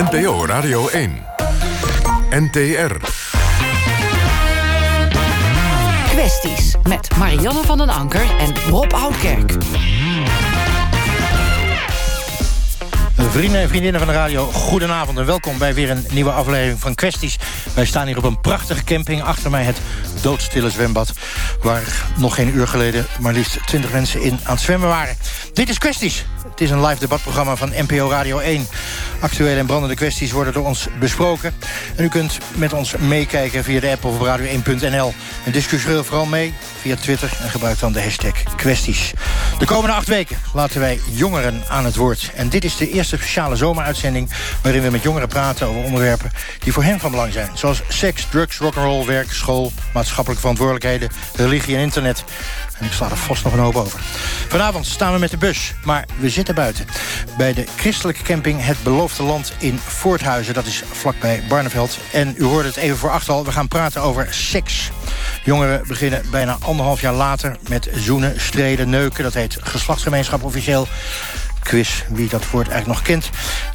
NPO Radio 1. NTR. Kwesties met Marianne van den Anker en Rob Oudkerk. Vrienden en vriendinnen van de radio, goedenavond en welkom bij weer een nieuwe aflevering van Kwesties. Wij staan hier op een prachtige camping, achter mij het doodstille zwembad... waar nog geen uur geleden maar liefst 20 mensen in aan het zwemmen waren. Dit is Kwesties. Het is een live debatprogramma van NPO Radio 1. Actuele en brandende kwesties worden door ons besproken. En u kunt met ons meekijken via de app of op radio1.nl. En discussieer vooral mee via Twitter en gebruik dan de hashtag kwesties. De komende acht weken laten wij jongeren aan het woord. En dit is de eerste speciale zomeruitzending... waarin we met jongeren praten over onderwerpen die voor hen van belang zijn. Zoals seks, drugs, rock'n'roll, werk, school, maatschappelijke verantwoordelijkheden... religie en internet. En ik sla er vast nog een hoop over. Vanavond staan we met de bus, maar we zitten buiten. Bij de christelijke camping Het Beloofde Land in Voorthuizen. Dat is vlakbij Barneveld. En u hoorde het even voor acht al. We gaan praten over seks. Jongeren beginnen bijna anderhalf jaar later met zoenen, streden, neuken. Dat heet geslachtsgemeenschap officieel quiz, wie dat woord eigenlijk nog kent.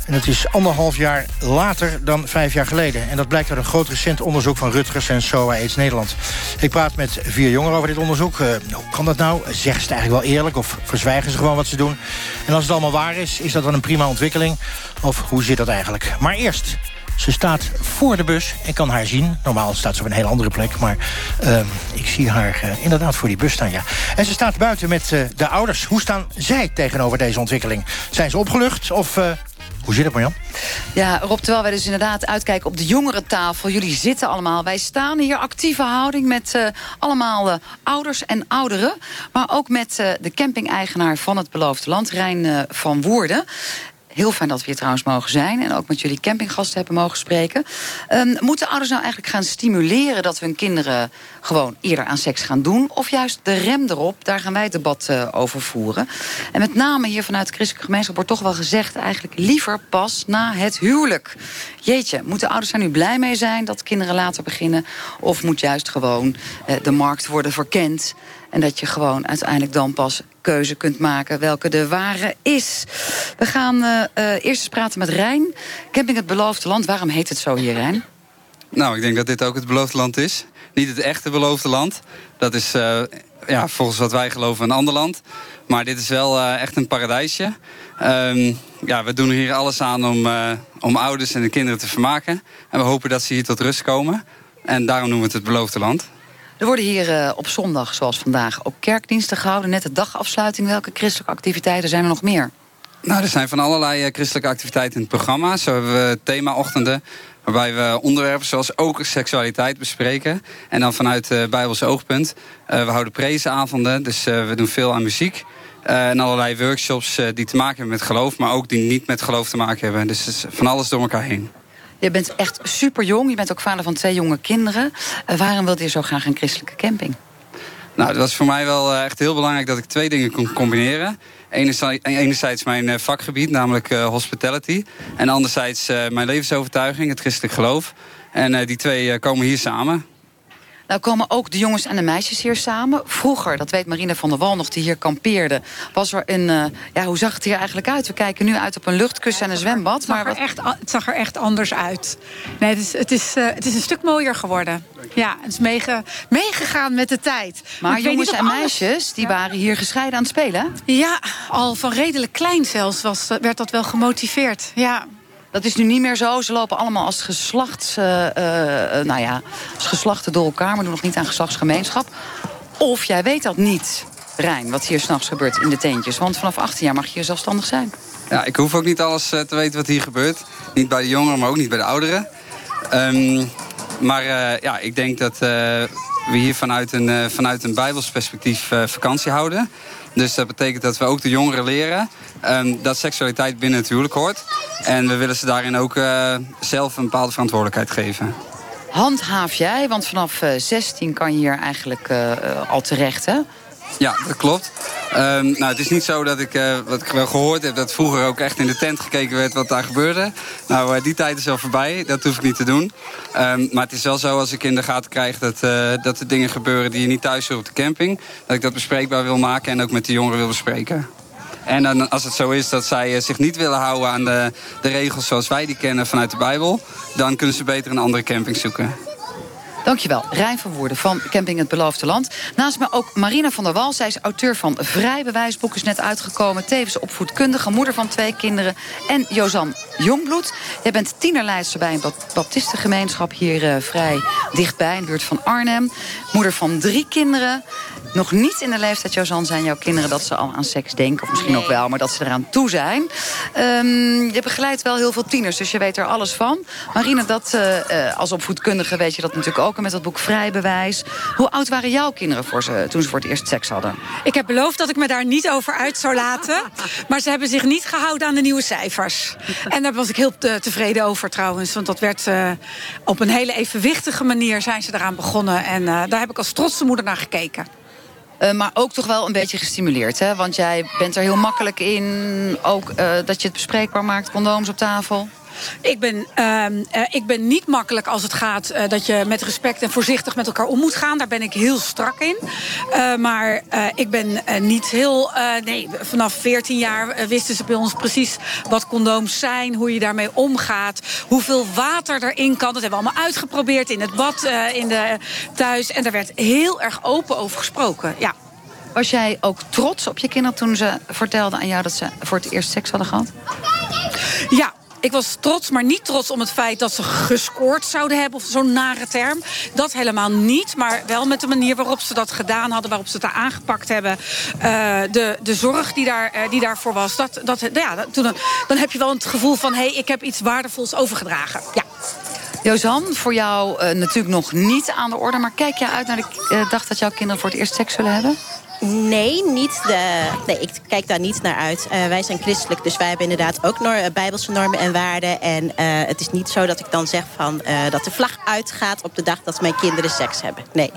En het is anderhalf jaar later dan vijf jaar geleden. En dat blijkt uit een groot recent onderzoek van Rutgers en SOA AIDS Nederland. Ik praat met vier jongeren over dit onderzoek. Uh, hoe kan dat nou? Zeggen ze het eigenlijk wel eerlijk of verzwijgen ze gewoon wat ze doen? En als het allemaal waar is, is dat dan een prima ontwikkeling? Of hoe zit dat eigenlijk? Maar eerst ze staat voor de bus en kan haar zien. Normaal staat ze op een heel andere plek, maar uh, ik zie haar uh, inderdaad voor die bus staan. Ja. En ze staat buiten met uh, de ouders. Hoe staan zij tegenover deze ontwikkeling? Zijn ze opgelucht of... Hoe zit het, Marjan? Ja, Rob, terwijl wij dus inderdaad uitkijken op de jongerentafel. Jullie zitten allemaal. Wij staan hier actieve houding met allemaal ouders en ouderen. Maar ook met de camping-eigenaar van het Beloofde Land, Rijn van Woerden. Heel fijn dat we hier trouwens mogen zijn. En ook met jullie campinggasten hebben mogen spreken. Um, moeten ouders nou eigenlijk gaan stimuleren... dat hun kinderen gewoon eerder aan seks gaan doen? Of juist de rem erop? Daar gaan wij het debat uh, over voeren. En met name hier vanuit de christelijke gemeenschap wordt toch wel gezegd... eigenlijk liever pas na het huwelijk. Jeetje, moeten ouders daar nu blij mee zijn... dat kinderen later beginnen? Of moet juist gewoon uh, de markt worden verkend... En dat je gewoon uiteindelijk dan pas keuze kunt maken welke de ware is. We gaan uh, eerst eens praten met Rijn. Camping het Beloofde Land. Waarom heet het zo hier, Rijn? Nou, ik denk dat dit ook het beloofde land is. Niet het echte beloofde land. Dat is uh, ja, volgens wat wij geloven een ander land. Maar dit is wel echt een paradijsje. Um, ja, we doen hier alles aan om, om ouders en de kinderen te vermaken. En we hopen dat ze hier tot rust komen. En daarom noemen we het het beloofde land. Er worden hier uh, op zondag, zoals vandaag, ook kerkdiensten gehouden. Net de dagafsluiting. Welke christelijke activiteiten zijn er nog meer? Nou, er zijn van allerlei uh, christelijke activiteiten in het programma. Zo hebben we themaochtenden waarbij we onderwerpen zoals ook seksualiteit bespreken. En dan vanuit uh, Bijbelse oogpunt. we houden prezenavonden, dus we doen veel aan muziek. en allerlei workshops die te maken hebben met geloof... maar ook die niet met geloof te maken hebben. Dus het is van alles door elkaar heen. Je bent echt super jong. Je bent ook vader van twee jonge kinderen. Uh, waarom wilde je zo graag een christelijke camping? Nou, het was voor mij wel uh, echt heel belangrijk dat ik twee dingen kon combineren. Enerzijds, mijn uh, vakgebied, namelijk hospitality. En anderzijds mijn levensovertuiging, het christelijk geloof. En die twee komen hier samen. Nou komen ook de jongens en de meisjes hier samen. Vroeger, dat weet Marine van der Wal nog, die hier kampeerde... was er een... Uh, ja, hoe zag het hier eigenlijk uit? We kijken nu uit op een luchtkussen en een zwembad. Het zag, maar echt, het zag er echt anders uit. Nee, het is, het is, uh, het is een stuk mooier geworden. Ja, het is meege, meegegaan met de tijd. Maar, maar jongens en meisjes, die waren hier gescheiden aan het spelen? Ja, al van redelijk klein zelfs was, werd dat wel gemotiveerd. Ja. Dat is nu niet meer zo. Ze lopen allemaal als geslachts, uh, uh, nou ja, als geslachten door elkaar... maar doen nog niet aan geslachtsgemeenschap. Of jij weet dat niet, Rijn, wat hier s'nachts gebeurt in de tentjes. Want vanaf 18 jaar mag je zelfstandig zijn. Ja, ik hoef ook niet alles uh, te weten wat hier gebeurt. Niet bij de jongeren, maar ook niet bij de ouderen. Um, maar ja, ik denk dat we hier vanuit een, vanuit een bijbels perspectief vakantie houden... Dus dat betekent dat we ook de jongeren leren um, dat seksualiteit binnen het huwelijk hoort. En we willen ze daarin ook uh, zelf een bepaalde verantwoordelijkheid geven. Handhaaf jij? Want vanaf uh, 16 kan je hier eigenlijk uh, al terecht, hè? Ja, dat klopt. Um, nou, het is niet zo dat ik, uh, wat ik wel gehoord heb... dat vroeger ook echt in de tent gekeken werd wat daar gebeurde. Nou, uh, die tijd is al voorbij. Dat hoef ik niet te doen. Um, maar het is wel zo als ik in de gaten krijg... Dat, uh, dat er dingen gebeuren die je niet thuis hoort op de camping... dat ik dat bespreekbaar wil maken en ook met de jongeren wil bespreken. En dan, als het zo is dat zij zich niet willen houden aan de, de regels zoals wij die kennen vanuit de Bijbel, dan kunnen ze beter een andere camping zoeken. Dankjewel, Rijn van Woerden van Camping Het Beloofde Land. Naast me ook Marina van der Wal. Zij is auteur van Vrijbewijsboek, is net uitgekomen. Tevens opvoedkundige, moeder van twee kinderen. En Jozan Jongbloed. Jij bent tienerlijster bij een baptistengemeenschap hier uh, vrij dichtbij... in de buurt van Arnhem. Moeder van drie kinderen. Nog niet in de leeftijd, Jozan, zijn jouw kinderen... dat ze al aan seks denken, of misschien ook wel... maar dat ze eraan toe zijn. Um, je begeleidt wel heel veel tieners, dus je weet er alles van. Marina, dat, uh, als opvoedkundige weet je dat natuurlijk ook met dat boek Vrijbewijs. Hoe oud waren jouw kinderen voor ze, toen ze voor het eerst seks hadden? Ik heb beloofd dat ik me daar niet over uit zou laten. maar ze hebben zich niet gehouden aan de nieuwe cijfers. En daar was ik heel tevreden over trouwens. Want dat werd uh, op een hele evenwichtige manier zijn ze eraan begonnen. En uh, daar heb ik als trotse moeder naar gekeken. Maar ook toch wel een beetje gestimuleerd, hè? Want jij bent er heel makkelijk in. Ook dat je het bespreekbaar maakt, condooms op tafel. Ik ben, uh, ik ben niet makkelijk als het gaat uh, dat je met respect en voorzichtig met elkaar om moet gaan. Daar ben ik heel strak in. Uh, maar ik ben niet heel. nee, vanaf 14 jaar wisten ze bij ons precies wat condooms zijn, hoe je daarmee omgaat, hoeveel water erin kan. Dat hebben we allemaal uitgeprobeerd in het bad, in de thuis. En daar werd heel erg open over gesproken. Ja. Was jij ook trots op je kinderen toen ze vertelden aan jou dat ze voor het eerst seks hadden gehad? Ja, ik was trots, maar niet trots om het feit dat ze gescoord zouden hebben. Of zo'n nare term. Dat helemaal niet. Maar wel met de manier waarop ze dat gedaan hadden. Waarop ze het aangepakt hebben. Uh, de, de zorg die, daar, uh, die daarvoor was. Dat, dat, ja, toen, dan heb je wel het gevoel van... hé, hey, ik heb iets waardevols overgedragen. Ja. Voor jou uh, natuurlijk nog niet aan de orde. Maar kijk je uit naar de dag dat jouw kinderen voor het eerst seks zullen hebben? Nee, niet de, nee, ik kijk daar niet naar uit. Uh, wij zijn christelijk, dus wij hebben inderdaad ook nor bijbelse normen en waarden. En uh, het is niet zo dat ik dan zeg van, dat de vlag uitgaat op de dag dat mijn kinderen seks hebben. Nee.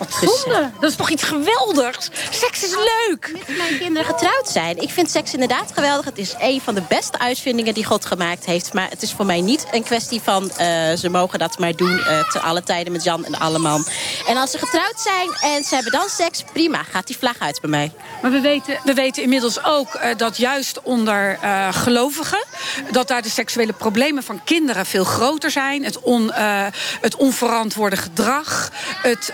Wat zonde. Dat is toch iets geweldigs? Seks is leuk. Met mijn kinderen getrouwd zijn. Ik vind seks inderdaad geweldig. Het is een van de beste uitvindingen die God gemaakt heeft. Maar het is voor mij niet een kwestie van... Uh, ze mogen dat maar doen uh, te alle tijden met Jan en alle man. En als ze getrouwd zijn en ze hebben dan seks... prima, gaat die vlag uit bij mij. Maar we weten, we weten inmiddels ook uh, dat juist onder gelovigen... dat daar de seksuele problemen van kinderen veel groter zijn. Het, on, het onverantwoorde gedrag, het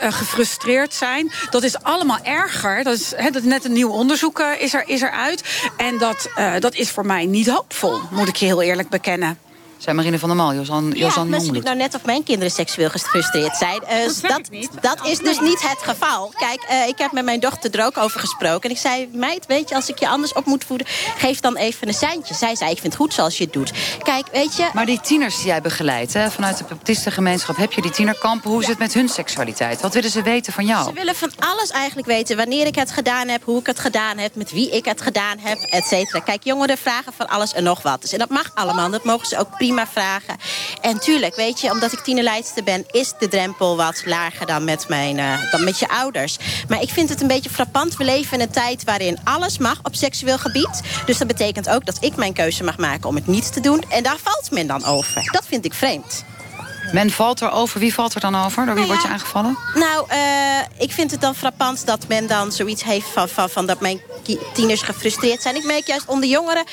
gefrustreerde zijn. Dat is allemaal erger. Dat is, dat net een nieuw onderzoek uh, is, er, is er uit. En dat, uh, dat is voor mij niet hoopvol, moet ik je heel eerlijk bekennen zei Marine van der Mal, Josan, ja, Josan misschien ik nou net of mijn kinderen seksueel gefrustreerd zijn. Uh, dat, dat, dat is dus niet het geval. Kijk, uh, ik heb met mijn dochter er ook over gesproken. En ik zei, meid, weet je, als ik je anders op moet voeden... geef dan even een seintje. Zij zei, ik vind het goed zoals je het doet. Kijk, weet je... Maar die tieners die jij begeleidt, hè, vanuit de baptistengemeenschap... heb je die tienerkampen, hoe is het met hun seksualiteit? Wat willen ze weten van jou? Ze willen van alles eigenlijk weten. Wanneer ik het gedaan heb, hoe ik het gedaan heb... met wie ik het gedaan heb, et cetera. Kijk, jongeren vragen van alles en nog wat. Dus, en dat mag allemaal, dat mogen ze ook prima vragen. En tuurlijk, weet je, omdat ik tienerleidster ben... is de drempel wat lager dan met, mijn, uh, dan met je ouders. Maar ik vind het een beetje frappant. We leven in een tijd waarin alles mag op seksueel gebied. Dus dat betekent ook dat ik mijn keuze mag maken om het niet te doen. En daar valt men dan over. Dat vind ik vreemd. Men valt erover. Wie valt er dan over? Door wie nou ja, word je aangevallen? Nou, uh, ik vind het dan frappant dat men dan zoiets heeft van, van, van dat mijn tieners gefrustreerd zijn. Ik merk juist onder jongeren...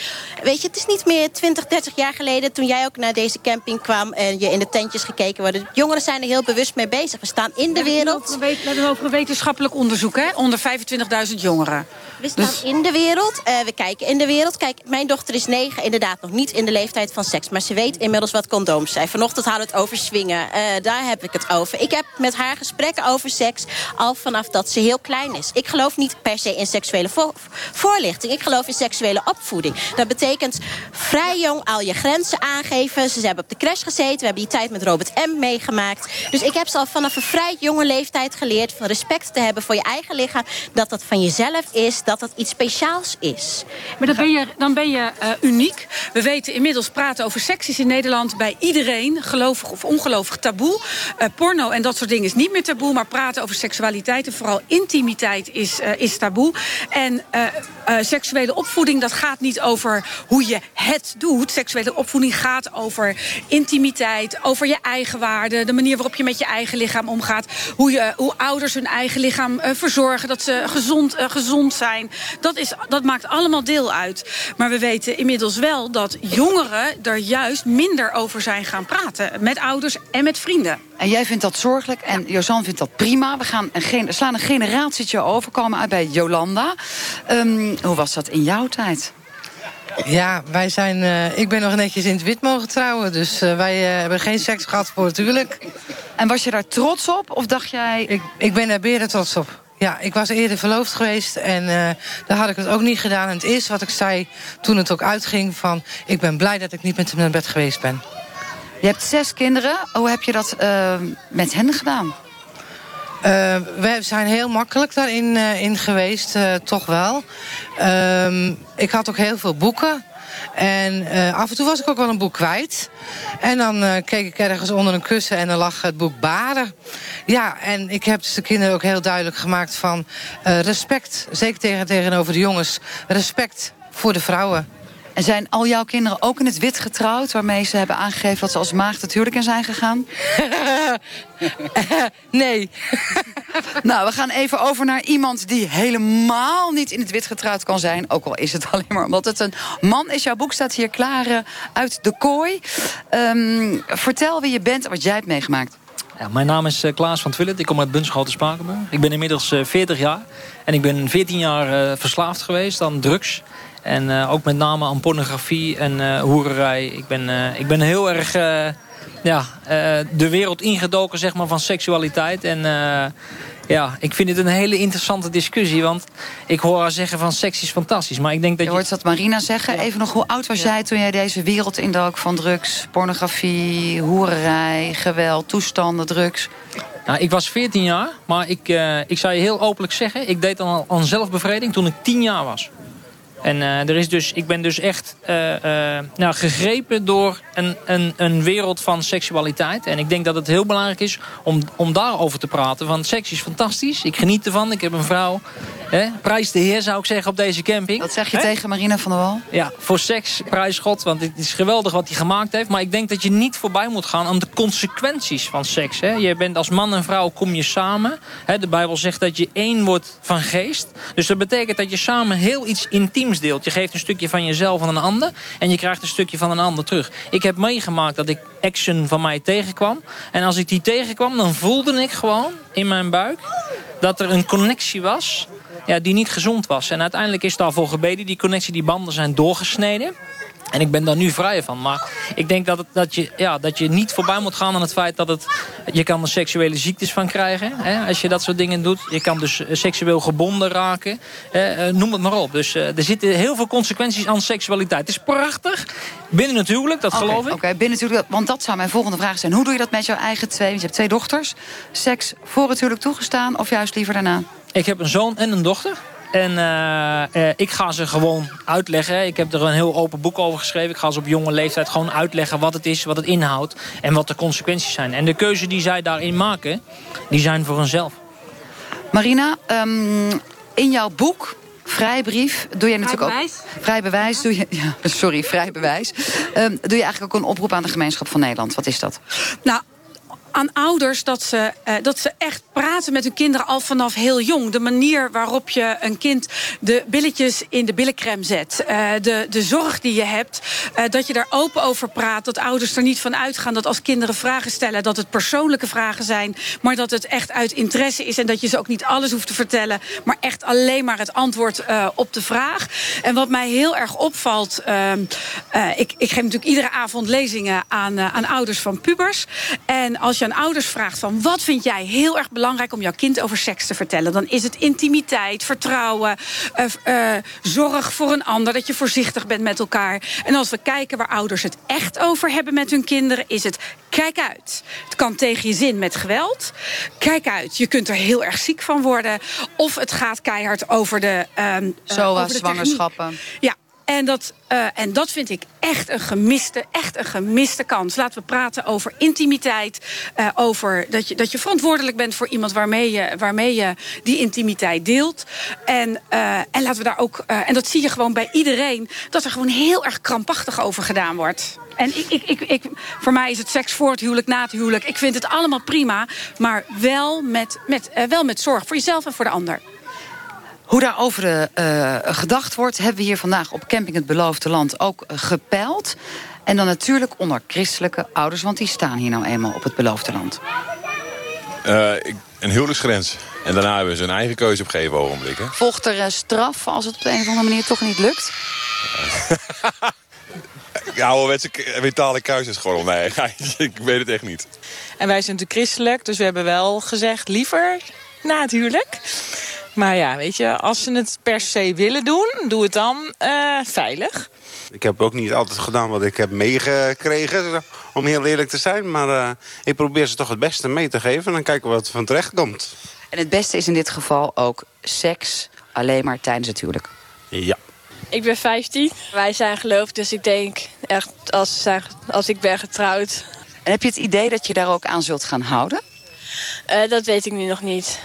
Weet je, het is niet meer 20, 30 jaar geleden... toen jij ook naar deze camping kwam en je in de tentjes gekeken wordt. Jongeren zijn er heel bewust mee bezig. We staan in de wereld. We hebben over een wetenschappelijk onderzoek, hè? Onder 25.000 jongeren. We staan dus... in de wereld. Uh, we kijken in de wereld. Kijk, mijn dochter is negen. Inderdaad, nog niet in de leeftijd van seks. Maar ze weet inmiddels wat condooms zijn. Vanochtend hadden we het over Uh, daar heb ik het over. Ik heb met haar gesprekken over seks... al vanaf dat ze heel klein is. Ik geloof niet per se in seksuele vo voorlichting. Ik geloof in seksuele opvoeding. Dat betekent vrij jong al je grenzen aangeven. Ze hebben op de crash gezeten. We hebben die tijd met Robert M. meegemaakt. Dus ik heb ze al vanaf een vrij jonge leeftijd geleerd... van respect te hebben voor je eigen lichaam. Dat dat van jezelf is. Dat dat iets speciaals is. Maar dan ben je, dan ben je uh, uniek. We weten inmiddels praten over seks is in Nederland... bij iedereen, gelovig of ongelooflijk taboe. Uh, porno en dat soort dingen is niet meer taboe, maar praten over seksualiteit en vooral intimiteit is, uh, is taboe. En seksuele opvoeding, dat gaat niet over hoe je het doet. Seksuele opvoeding gaat over intimiteit, over je eigen waarde, de manier waarop je met je eigen lichaam omgaat, hoe, je, hoe ouders hun eigen lichaam verzorgen, dat ze gezond, gezond zijn. Dat, is, dat maakt allemaal deel uit. Maar we weten inmiddels wel dat jongeren er juist minder over zijn gaan praten. Met ouders en met vrienden. En jij vindt dat zorgelijk en Josan vindt dat prima. We gaan een, slaan een generatietje over, komen uit bij Jolanda. Um, hoe was dat in jouw tijd? Ja, wij zijn. Uh, ik ben nog netjes in het wit mogen trouwen. Dus uh, wij uh, hebben geen seks gehad voor natuurlijk. En was je daar trots op? Of dacht jij. Ik, ik ben daar beren trots op. Ja, ik was eerder verloofd geweest en uh, daar had ik het ook niet gedaan. En het eerste wat ik zei toen het ook uitging van... ik ben blij dat ik niet met hem naar bed geweest ben. Je hebt zes kinderen. Hoe heb je dat uh, met hen gedaan? Uh, we zijn heel makkelijk daarin in geweest, toch wel. Ehm, ik had ook heel veel boeken. En uh, af en toe was ik ook wel een boek kwijt. En dan uh, keek ik ergens onder een kussen en dan lag het boek Baren. Ja, en ik heb dus de kinderen ook heel duidelijk gemaakt van uh, respect. Zeker tegen, tegenover de jongens. Respect voor de vrouwen. En zijn al jouw kinderen ook in het wit getrouwd... waarmee ze hebben aangegeven dat ze als maagd het huwelijk in zijn gegaan? nee. nou, we gaan even over naar iemand die helemaal niet in het wit getrouwd kan zijn. Ook al is het alleen maar omdat het een man is. Jouw boek staat hier klaar uh, uit de kooi. Um, vertel wie je bent en wat jij hebt meegemaakt. Ja, mijn naam is uh, Klaas van Twillet. Ik kom uit Bunschoten Spakenburg. Ik ben inmiddels uh, 40 jaar. En ik ben 14 jaar uh, verslaafd geweest aan drugs. En uh, ook met name aan pornografie en uh, hoererij. Ik ben, uh, ik ben heel erg ja, de wereld ingedoken zeg maar, van seksualiteit. En ja, ik vind het een hele interessante discussie. Want ik hoor haar zeggen van seks is fantastisch. Maar ik denk dat je, je hoort dat Marina zeggen. Even nog, hoe oud was ja. jij toen jij deze wereld indook van drugs, pornografie, hoererij, geweld, toestanden, drugs? Nou, ik was 14 jaar, maar ik, ik zou je heel openlijk zeggen... ik deed dan al aan zelfbevrediging toen ik 10 jaar was. En uh, er is dus, ik ben dus echt uh, uh, nou, gegrepen door een, een, een wereld van seksualiteit. En ik denk dat het heel belangrijk is om, om daarover te praten. Want seks is fantastisch. Ik geniet ervan. Ik heb een vrouw. Hè? Prijs de heer zou ik zeggen op deze camping. Wat zeg je tegen Marina van der Wal? Ja, voor seks prijs God. Want het is geweldig wat hij gemaakt heeft. Maar ik denk dat je niet voorbij moet gaan aan de consequenties van seks. Hè? Je bent als man en vrouw kom je samen. Hè? De Bijbel zegt dat je één wordt van geest. Dus dat betekent dat je samen heel iets intiems Je geeft een stukje van jezelf aan een ander en je krijgt een stukje van een ander terug. Ik heb meegemaakt dat ik action van mij tegenkwam. En als ik die tegenkwam, dan voelde ik gewoon in mijn buik dat er een connectie was ja, die niet gezond was. En uiteindelijk is daarvoor gebeden. Die connectie, die banden zijn doorgesneden. En ik ben daar nu vrij van. Maar ik denk dat, het, dat, je, ja, dat je niet voorbij moet gaan aan het feit dat het... Je kan er seksuele ziektes van krijgen. Hè, als je dat soort dingen doet. Je kan dus eh, seksueel gebonden raken. Eh, noem het maar op. Dus uh, er zitten heel veel consequenties aan seksualiteit. Het is prachtig. Binnen natuurlijk, dat okay, geloof ik. Oké, okay, binnen natuurlijk. Want dat zou mijn volgende vraag zijn. Hoe doe je dat met jouw eigen twee? Want je hebt twee dochters. Seks voor het huwelijk toegestaan of juist liever daarna? Ik heb een zoon en een dochter. En uh, uh, ik ga ze gewoon uitleggen. Ik heb er een heel open boek over geschreven. Ik ga ze op jonge leeftijd gewoon uitleggen wat het is, wat het inhoudt... en wat de consequenties zijn. En de keuze die zij daarin maken, die zijn voor hunzelf. Marina, um, in jouw boek Vrijbrief doe je natuurlijk ook. Vrij bewijs. Doe je, ja, sorry, vrij bewijs. Um, doe je eigenlijk ook een oproep aan de gemeenschap van Nederland. Wat is dat? Nou, aan ouders dat ze, uh, dat ze echt praten met hun kinderen al vanaf heel jong. De manier waarop je een kind de billetjes in de billencrème zet. Uh, de, de zorg die je hebt. Uh, dat je daar open over praat. Dat ouders er niet van uitgaan dat als kinderen vragen stellen... dat het persoonlijke vragen zijn. Maar dat het echt uit interesse is. En dat je ze ook niet alles hoeft te vertellen. Maar echt alleen maar het antwoord op de vraag. En wat mij heel erg opvalt... Ehm, ik, ik geef natuurlijk iedere avond lezingen aan, aan ouders van pubers. En als je aan ouders vraagt van wat vind jij heel erg belangrijk om jouw kind over seks te vertellen, dan is het intimiteit, vertrouwen, uh, uh, zorg voor een ander, dat je voorzichtig bent met elkaar. En als we kijken waar ouders het echt over hebben met hun kinderen, is het kijk uit. Het kan tegen je zin met geweld. Kijk uit, je kunt er heel erg ziek van worden. Of het gaat keihard over de. Um, Zoals zwangerschappen. Ja, En dat, uh, en dat vind ik echt een gemiste, echt een gemiste kans. Laten we praten over intimiteit. Uh, over dat je, dat je verantwoordelijk bent voor iemand waarmee je, waarmee je die intimiteit deelt. En, uh, en laten we daar ook. en dat zie je gewoon bij iedereen. Dat er gewoon heel erg krampachtig over gedaan wordt. En ik, ik, ik, ik, voor mij is het seks voor het huwelijk, na het huwelijk. Ik vind het allemaal prima. Maar wel met, met, wel met zorg voor jezelf en voor de ander. Hoe daarover uh, gedacht wordt, hebben we hier vandaag op Camping het Beloofde Land ook gepeild. En dan natuurlijk onder christelijke ouders, want die staan hier nou eenmaal op het Beloofde Land. Uh, een huwelijksgrens. En daarna hebben ze hun eigen keuze op gegeven ogenblik. Hè? Volgt er straf als het op de een of andere manier toch niet lukt? ja, ouderwetse mentale keuze is gewoon nee, ik weet het echt niet. En wij zijn natuurlijk christelijk, dus we hebben wel gezegd liever na het huwelijk. Maar ja, weet je, als ze het per se willen doen, doe het dan uh, veilig. Ik heb ook niet altijd gedaan wat ik heb meegekregen, om heel eerlijk te zijn. Maar uh, ik probeer ze toch het beste mee te geven en dan kijken we wat van terecht komt. En het beste is in dit geval ook seks alleen maar tijdens het huwelijk? Ja. Ik ben 15. Wij zijn geloofd, dus ik denk echt als, als ik ben getrouwd. En heb je het idee dat je daar ook aan zult gaan houden? Uh, dat weet ik nu nog niet.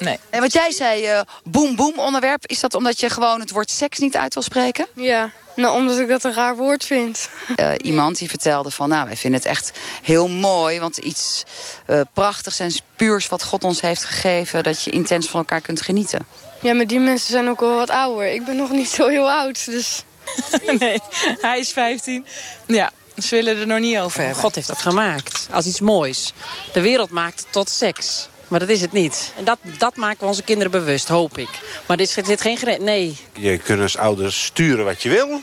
Nee. En wat jij zei, uh, boem boem onderwerp, is dat omdat je gewoon het woord seks niet uit wil spreken? Ja, nou omdat ik dat een raar woord vind. Uh, iemand die vertelde van, nou wij vinden het echt heel mooi, want iets uh, prachtigs en puurs wat God ons heeft gegeven, dat je intens van elkaar kunt genieten. Ja, maar die mensen zijn ook wel wat ouder. Ik ben nog niet zo heel oud, dus... nee, hij is 15. Ja, ze willen er nog niet over hebben. God heeft dat gemaakt als iets moois. De wereld maakt het tot seks. Maar dat is het niet. En dat, dat maken we onze kinderen bewust, hoop ik. Maar dit zit geen grens. Nee. Je kunt als ouders sturen wat je wil.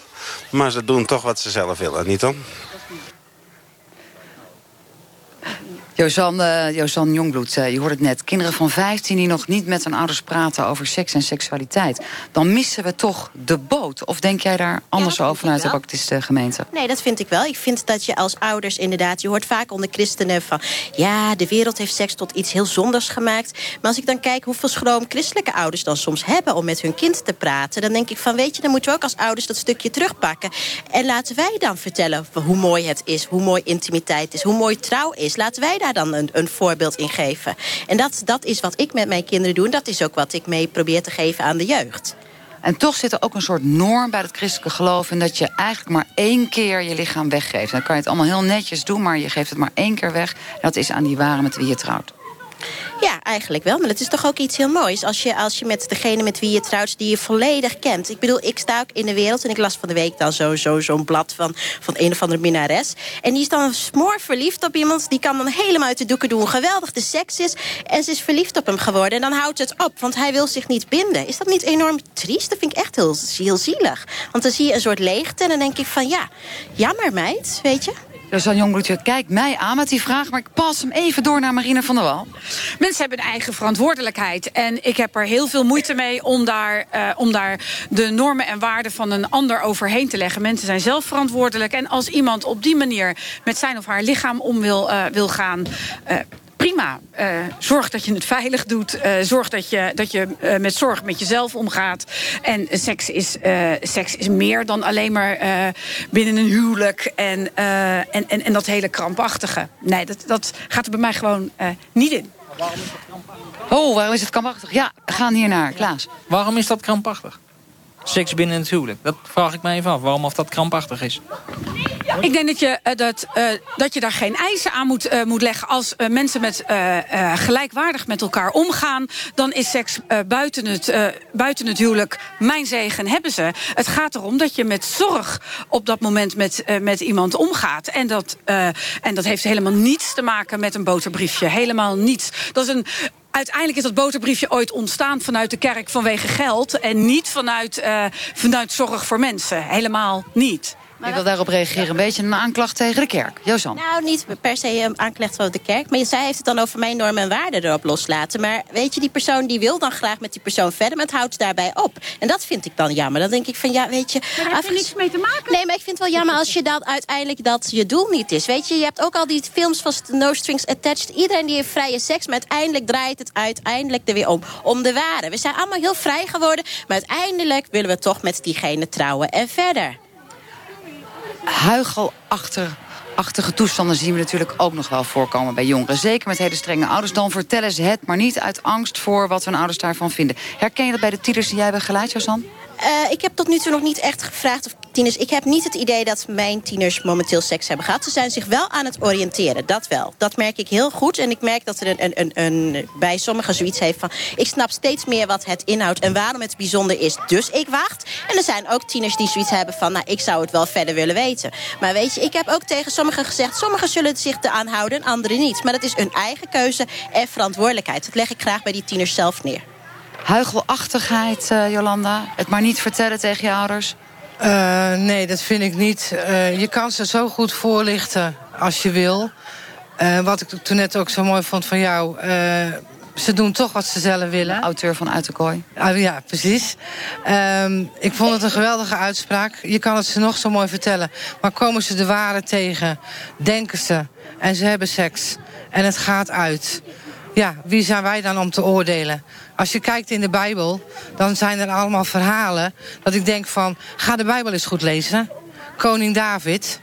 Maar ze doen toch wat ze zelf willen, niet dan? Jozan, uh, Jongbloed, uh, je hoorde het net. Kinderen van 15 die nog niet met hun ouders praten over seks en seksualiteit. Dan missen we toch de boot. Of denk jij daar anders ja, over vanuit de baptiste gemeente? Nee, dat vind ik wel. Ik vind dat je als ouders inderdaad... je hoort vaak onder christenen van... ja, de wereld heeft seks tot iets heel zondags gemaakt. Maar als ik dan kijk hoeveel schroom christelijke ouders dan soms hebben... om met hun kind te praten, dan denk ik van... weet je, dan moeten we ook als ouders dat stukje terugpakken. En laten wij dan vertellen hoe mooi het is... hoe mooi intimiteit is, hoe mooi trouw is. Laten wij daar dan een, een voorbeeld in geven. En dat, dat is wat ik met mijn kinderen doe. En dat is ook wat ik mee probeer te geven aan de jeugd. En toch zit er ook een soort norm bij het christelijke geloof... in dat je eigenlijk maar één keer je lichaam weggeeft. Dan kan je het allemaal heel netjes doen, maar je geeft het maar één keer weg. En dat is aan die ware met wie je trouwt. Ja, eigenlijk wel. Maar het is toch ook iets heel moois. Als je, als je met degene met wie je trouwt, die je volledig kent. Ik bedoel, ik sta ook in de wereld en ik las van de week dan zo'n zo, zo'n blad van, van een of andere minares. En die is dan smoor verliefd op iemand. Die kan dan helemaal uit de doeken doen. Geweldig de seks is. En ze is verliefd op hem geworden. En dan houdt het op, want hij wil zich niet binden. Is dat niet enorm triest? Dat vind ik echt heel, heel zielig. Want dan zie je een soort leegte en dan denk ik van ja, jammer meid, weet je. Dus dan Jongbloedje, kijk mij aan met die vraag... maar ik pas hem even door naar Marina van der Wal. Mensen hebben een eigen verantwoordelijkheid. En ik heb er heel veel moeite mee om daar, uh, om daar de normen en waarden van een ander overheen te leggen. Mensen zijn zelf verantwoordelijk. En als iemand op die manier met zijn of haar lichaam om wil, uh, wil gaan... Uh, prima. Uh, zorg dat je het veilig doet. Uh, zorg dat je, dat je uh, met zorg met jezelf omgaat. En seks is, seks is meer dan alleen maar binnen een huwelijk... En, en, en, en dat hele krampachtige. Nee, dat, dat gaat er bij mij gewoon niet in. Waarom is dat krampachtig? Oh, waarom is het krampachtig? Ja, we gaan hier naar Klaas. Waarom is dat krampachtig? Seks binnen het huwelijk. Dat vraag ik me even af. Waarom of dat krampachtig is. Ik denk dat je, uh, dat, uh, dat je daar geen eisen aan moet, uh, moet leggen. Als mensen met, gelijkwaardig met elkaar omgaan... dan is seks buiten, het, buiten het huwelijk mijn zegen hebben ze. Het gaat erom dat je met zorg op dat moment met, met iemand omgaat. En dat, en dat heeft helemaal niets te maken met een boterbriefje. Helemaal niets. Dat is een uiteindelijk is dat boterbriefje ooit ontstaan vanuit de kerk vanwege geld... en niet vanuit, uh, vanuit zorg voor mensen. Helemaal niet. Ik wil daarop reageren. Een beetje een aanklacht tegen de kerk. Jozan. Nou, niet per se een aanklacht over de kerk. Maar zij heeft het dan over mijn normen en waarden erop loslaten. Maar weet je, die persoon die wil dan graag met die persoon verder... maar het houdt daarbij op. En dat vind ik dan jammer. Dan denk ik van, ja, weet je... Maar daar heb je niks mee te maken. Nee, maar ik vind het wel jammer als je dan uiteindelijk dat je doel niet is. Weet je, je hebt ook al die films van No Strings Attached. Iedereen die heeft vrije seks, maar uiteindelijk draait het uiteindelijk er weer om. Om de ware. We zijn allemaal heel vrij geworden. Maar uiteindelijk willen we toch met diegene trouwen en verder. Huichelachtige toestanden zien we natuurlijk ook nog wel voorkomen bij jongeren. Zeker met hele strenge ouders. Dan vertellen ze het, maar niet uit angst voor wat hun ouders daarvan vinden. Herken je dat bij de tieners die jij begeleid, Jozan? Uh, ik heb tot nu toe nog niet echt gevraagd of tieners... Ik heb niet het idee dat mijn tieners momenteel seks hebben gehad. Ze zijn zich wel aan het oriënteren, dat wel. Dat merk ik heel goed. En ik merk dat er een, een, een, bij sommigen zoiets heeft van... ik snap steeds meer wat het inhoudt en waarom het bijzonder is. Dus ik wacht. En er zijn ook tieners die zoiets hebben van... nou, ik zou het wel verder willen weten. Maar weet je, ik heb ook tegen sommigen gezegd... sommigen zullen zich eraan houden en anderen niet. Maar dat is hun eigen keuze en verantwoordelijkheid. Dat leg ik graag bij die tieners zelf neer. Huichelachtigheid, uh, Jolanda? Het maar niet vertellen tegen je ouders? Uh, nee, dat vind ik niet. Uh, je kan ze zo goed voorlichten als je wil. wat ik toen net ook zo mooi vond van jou... ze doen toch wat ze zelf willen. Auteur van Uit de Kooi. Ah, ja, precies. Um, ik vond het een geweldige uitspraak. Je kan het ze nog zo mooi vertellen. Maar komen ze de ware tegen, denken ze... en ze hebben seks en het gaat uit... Ja, wie zijn wij dan om te oordelen? Als je kijkt in de Bijbel, dan zijn er allemaal verhalen... dat ik denk van, ga de Bijbel eens goed lezen. Koning David,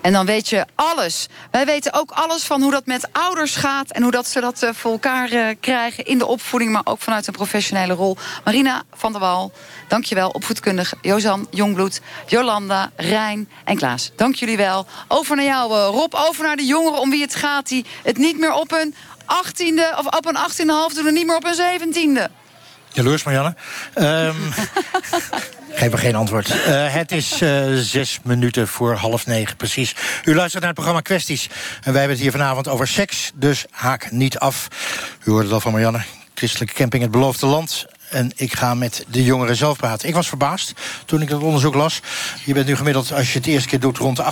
en dan weet je alles. Wij weten ook alles van hoe dat met ouders gaat... en hoe dat ze dat uh, voor elkaar uh, krijgen in de opvoeding... maar ook vanuit een professionele rol. Marina van der Wal, dankjewel. Opvoedkundig Jozan Jongbloed, Jolanda, Rijn en Klaas. Dank jullie wel. Over naar jou, uh, Rob. Over naar de jongeren om wie het gaat... die het niet meer op een 18e of op een 18,5 doen en niet meer op een 17e. Jaloers, Marianne. Um, geef me geen antwoord. Uh, het is uh, zes minuten voor half negen, precies. U luistert naar het programma Kwesties. En wij hebben het hier vanavond over seks, dus haak niet af. U hoorde het al van Marianne. Christelijke camping Het Beloofde Land. En ik ga met de jongeren zelf praten. Ik was verbaasd toen ik dat onderzoek las. Je bent nu gemiddeld, als je het eerste keer doet, rond de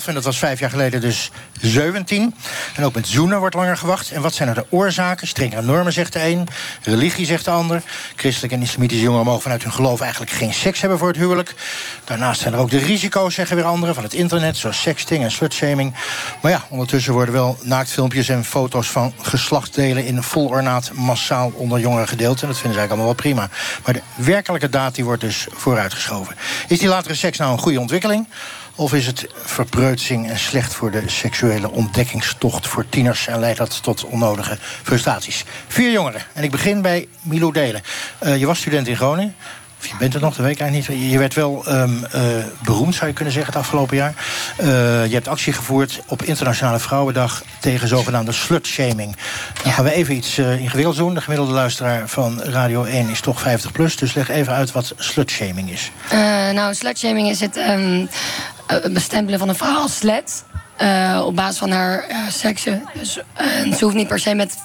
18,5. En dat was vijf jaar geleden dus 17. En ook met zoenen wordt langer gewacht. En wat zijn er de oorzaken? Strengere normen, zegt de een. Religie, zegt de ander. Christelijke en islamitische jongeren mogen vanuit hun geloof eigenlijk geen seks hebben voor het huwelijk. Daarnaast zijn er ook de risico's, zeggen weer anderen, van het internet, zoals sexting en slutshaming. Maar ja, ondertussen worden wel naaktfilmpjes en foto's van geslachtsdelen in vol ornaat massaal onder jongeren gedeeld. En dat vinden ze eigenlijk allemaal prima. Maar de werkelijke daad die wordt dus vooruitgeschoven. Is die latere seks nou een goede ontwikkeling? Of is het verpreutsing en slecht voor de seksuele ontdekkingstocht voor tieners en leidt dat tot onnodige frustraties? Vier jongeren. En ik begin bij Milo Delen. Uh, je was student in Groningen. Of je bent er nog, dat weet ik eigenlijk niet. Je werd wel um, uh, beroemd, zou je kunnen zeggen, het afgelopen jaar. Uh, je hebt actie gevoerd op Internationale Vrouwendag... tegen zogenaamde slutshaming. Dan gaan we even iets uh, ingewikkelds doen. De gemiddelde luisteraar van Radio 1 is toch 50 plus. Dus leg even uit wat slutshaming is. nou, slutshaming is het um, bestempelen van een vrouw als slet... Uh, op basis van haar uh, seksen. Dus, uh, ze hoeft niet per se met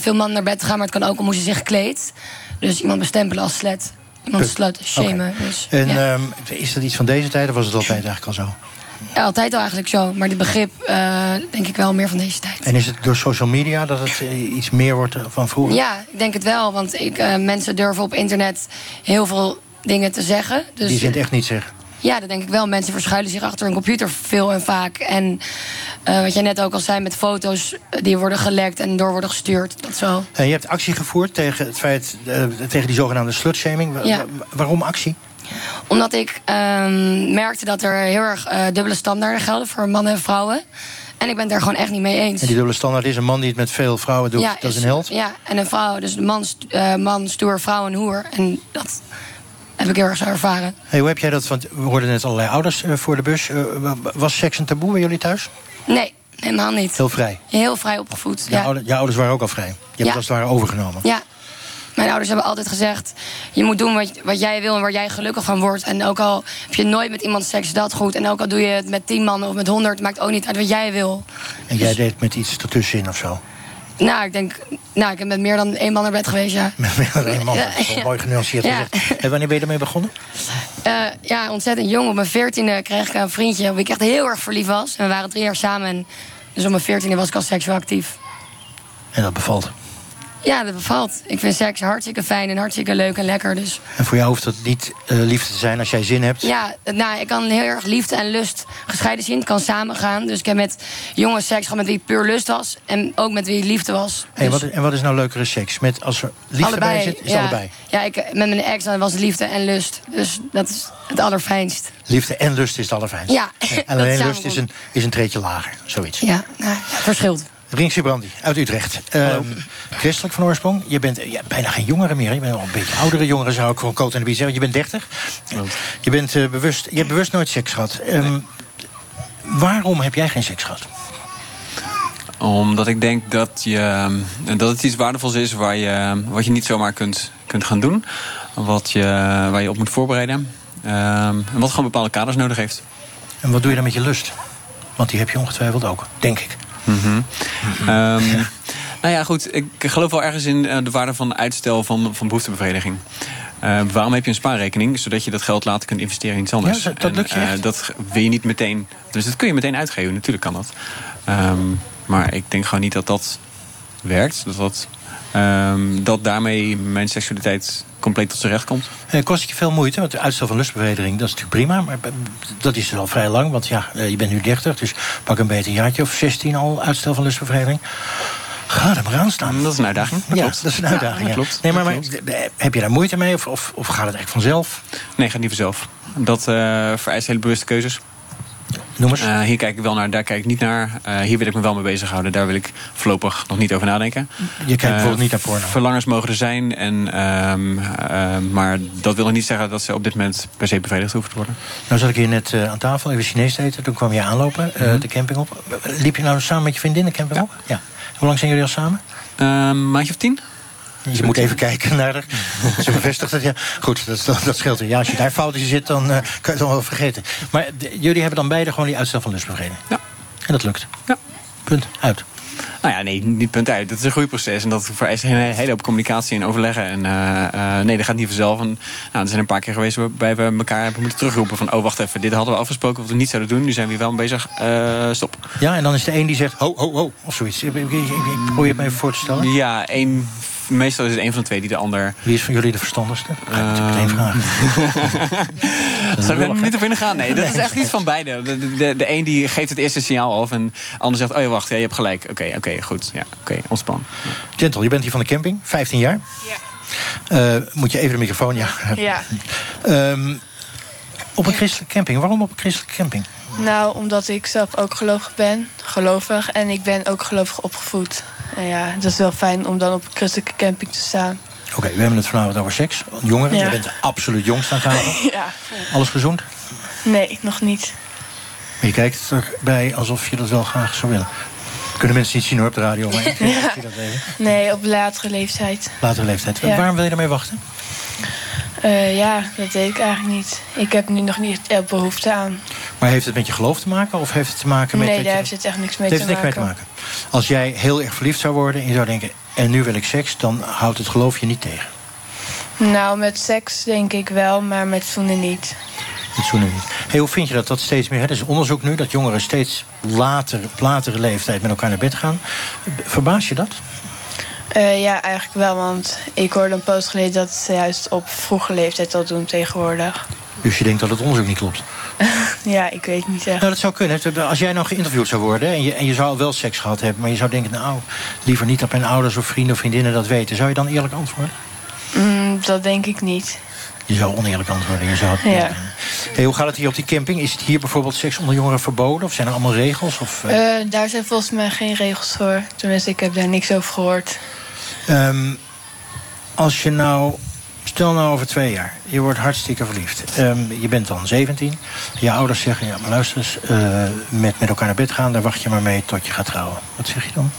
veel mannen naar bed te gaan... maar het kan ook om hoe ze zich kleedt. Dus iemand bestempelen als slet. Shamen. Okay. Dus, en ja. um, is dat iets van deze tijd of was het altijd eigenlijk al zo? Ja, altijd al eigenlijk zo. Maar dit begrip uh, denk ik wel meer van deze tijd. En is het door social media dat het uh, iets meer wordt van vroeger? Ja, ik denk het wel. Want ik, uh, mensen durven op internet heel veel dingen te zeggen. Dus, Die ze het echt niet zeggen? Ja, dat denk ik wel. Mensen verschuilen zich achter een computer veel en vaak. En uh, wat jij net ook al zei met foto's die worden gelekt en door worden gestuurd. Dat zo. En je hebt actie gevoerd tegen, het feit, uh, tegen die zogenaamde slutshaming. Ja. Waarom actie? Omdat ik uh, merkte dat er heel erg uh, dubbele standaarden gelden voor mannen en vrouwen. En ik ben het daar gewoon echt niet mee eens. En die dubbele standaard is een man die het met veel vrouwen doet, ja, dat is, een held? Ja, en een vrouw. Dus de man, man stoer, vrouw en hoer. En dat heb ik heel erg zo ervaren. Hey, hoe heb jij dat? Want we hoorden net allerlei ouders uh, voor de bus. Uh, was seks een taboe bij jullie thuis? Nee, helemaal niet. Heel vrij? Heel vrij opgevoed, ja. je ouders waren ook al vrij? Je hebt ja. het als het ware overgenomen? Ja. Mijn ouders hebben altijd gezegd... je moet doen wat, wat jij wil en waar jij gelukkig van wordt. En ook al heb je nooit met iemand seks, dat goed. En ook al doe je het met tien mannen of met honderd... maakt ook niet uit wat jij wil. En jij dus... deed met iets ertussenin of zo? Nou, ik denk... Nou, ik heb met meer dan één man naar bed geweest, ja. Met meer dan één man. Dat is wel Ja. mooi genuanceerd Ja. gezegd. En wanneer ben je ermee begonnen? Eh, ja, ontzettend jong. Op mijn veertiende kreeg ik een vriendje... op wie ik echt heel erg verliefd was. En we waren drie jaar samen. En dus op mijn veertiende was ik al seksueel actief. En dat bevalt. Ja, dat bevalt. Ik vind seks hartstikke fijn en hartstikke leuk en lekker. Dus En voor jou hoeft het niet eh, liefde te zijn als jij zin hebt. ja, nou, ik kan heel erg liefde en lust gescheiden zien. Het kan samen gaan. Dus ik heb met jongens seks gehad met wie puur lust was. En ook met wie liefde was. Hey, wat, en wat is nou leukere seks? Met, als er liefde bij zit, is ja. allebei. Ja, ik, met mijn ex was het liefde en lust. Dus dat is het allerfijnst. Liefde en lust is het allerfijnst. Ja, En dat alleen lust is een, is een treetje lager, zoiets. Ja, nou, ja, verschilt. Rinxie Brandy uit Utrecht. Ehm, christelijk van oorsprong. Je bent ja, bijna geen jongere meer. Je bent al een beetje oudere jongere, zou ik gewoon koot en de zeggen. Je bent 30. Je, bent, eh, bewust, je hebt bewust nooit seks gehad. Ehm, waarom heb jij geen seks gehad? Omdat ik denk dat, je, eh, dat het iets waardevols is waar je, wat je niet zomaar kunt, kunt gaan doen. Wat je, waar je op moet voorbereiden. Ehm, en wat gewoon bepaalde kaders nodig heeft. En wat doe je dan met je lust? Want die heb je ongetwijfeld ook, denk ik. Mhm. Ehm, nou ja, goed. Ik geloof wel ergens in eh, de waarde van uitstel van, van behoeftebevrediging. Eh, waarom heb je een spaarrekening? Zodat je dat geld later kunt investeren in iets anders. Ja, dat- lukt je En, eh, dat wil je niet meteen... Dus dat kun je meteen uitgeven. Natuurlijk kan dat. Ehm, maar ik denk gewoon niet dat dat werkt. Dat, dat, ehm, dat daarmee mijn seksualiteit compleet tot zijn recht komt. Eh, kost het je veel moeite? Want de uitstel van lustbevrediging, dat is natuurlijk prima. Maar dat is dus al vrij lang. Want ja, eh, je bent nu 30, dus pak een beetje een jaartje of 16 al uitstel van lustbevrediging. Ga er maar aan staan. Dat is een uitdaging. Dat ja, klopt. dat is een uitdaging. Ja, ja. dat klopt. Nee, maar, heb je daar moeite mee of, of, of gaat het echt vanzelf? Nee, gaat niet vanzelf. Dat eh, vereist hele bewuste keuzes. Noem eens. Eh, hier kijk ik wel naar, daar kijk ik niet naar. Eh, hier wil ik me wel mee bezighouden. Daar wil ik voorlopig nog niet over nadenken. Je kijkt Eh, bijvoorbeeld niet naar porno. Verlangens mogen er zijn. En, ehm, ehm, maar dat wil nog niet zeggen dat ze op dit moment per se bevredigd hoeven te worden. Nou zat ik hier net aan tafel, even Chinees te eten. Toen kwam je aanlopen, Mhm. de camping op. Liep je nou samen met je vriendin de camping op? Ja. Hoe lang zijn jullie al samen? Een maandje of tien. Je moet even kijken naar haar. Ze bevestigt het, ja. Goed, dat, dat, scheelt. Ja, als je daar fout in zit, dan eh, kan je het nog wel vergeten. Maar jullie hebben dan beide gewoon die uitstel van lustbevrediging? Ja. En dat lukt? Ja. Punt, uit. Nou ja, nee, niet punt uit. Dat is een groeiproces. En dat vereist een hele hoop communicatie en overleggen. En eh, eh, nee, dat gaat niet vanzelf. En, nou, er zijn een paar keer geweest waarbij we elkaar hebben moeten terugroepen. Van, oh, wacht even, dit hadden we afgesproken wat we niet zouden doen. Nu zijn we hier wel mee bezig. Stop. Ja, en dan is de een die zegt ho, ho, ho, of zoiets. Ik, ik, ik, ik probeer het me even voor te stellen. Ja, één, meestal is het een van de twee die de ander... Wie is van jullie de verstandigste? Ga ik Ehm, meteen vragen. Zou ik er niet op in gaan? Nee, dat is echt iets van beide. De, de, de, de een die geeft het eerste signaal af. En de ander zegt, oh ja, wacht, ja, je hebt gelijk. Oké, oké, goed. Ja, oké, ontspan. Gentle, je bent hier van de camping, 15 jaar. Ja. moet je even de microfoon, ja. Ja. Ehm, op een christelijke camping. Waarom op een christelijke camping? Nou, omdat ik zelf ook gelovig ben, gelovig. En ik ben ook gelovig opgevoed. En ja, het is wel fijn om dan op een christelijke camping te staan. Oké, we hebben het vanavond over seks. Jongeren, Ja. je bent absoluut jongst aan tafel. Ja. Alles gezond? Nee, nog niet. Maar je kijkt erbij alsof je dat wel graag zou willen. Kunnen mensen niet zien hoor op de radio, maar ik Ja. zie dat even. Nee, op latere leeftijd. Latere leeftijd. Ja. Waarom wil je ermee wachten? Eh, ja, dat weet ik eigenlijk niet. Ik heb nu nog niet echt behoefte aan. Maar heeft het met je geloof te maken? Of heeft het te maken met... nee, dat daar heeft het echt niks mee Het te heeft niks mee te maken. Als jij heel erg verliefd zou worden en je zou denken... en nu wil ik seks, dan houdt het geloof je niet tegen. Nou, met seks denk ik wel, maar met zoenen niet. Het zoenen niet. Hey, hoe vind je dat dat steeds meer... Hè? Er is onderzoek nu dat jongeren steeds later, op latere leeftijd... met elkaar naar bed gaan. Verbaas je dat? Eh, ja, eigenlijk wel, want ik hoorde een post geleden dat ze juist op vroege leeftijd al doen tegenwoordig. Dus je denkt dat het onderzoek niet klopt? Ja, ik weet niet echt. Nou, dat zou kunnen. Als jij nou geïnterviewd zou worden... En je, en je zou wel seks gehad hebben... maar je zou denken, nou, liever niet dat mijn ouders of vrienden of vriendinnen dat weten... zou je dan eerlijk antwoorden? Mm, dat denk ik niet. Je zou oneerlijk antwoorden. Je zou... Ja. Hey, hoe gaat het hier op die camping? Is het hier bijvoorbeeld seks onder jongeren verboden? Of zijn er allemaal regels? Of, eh, Eh, daar zijn volgens mij geen regels voor. Tenminste, ik heb daar niks over gehoord. Ehm, als je nou, stel nou over twee jaar, je wordt hartstikke verliefd. Ehm, je bent dan 17. Je ouders zeggen, ja, maar luister eens, eh, met, met elkaar naar bed gaan, daar wacht je maar mee tot je gaat trouwen. Wat zeg je dan?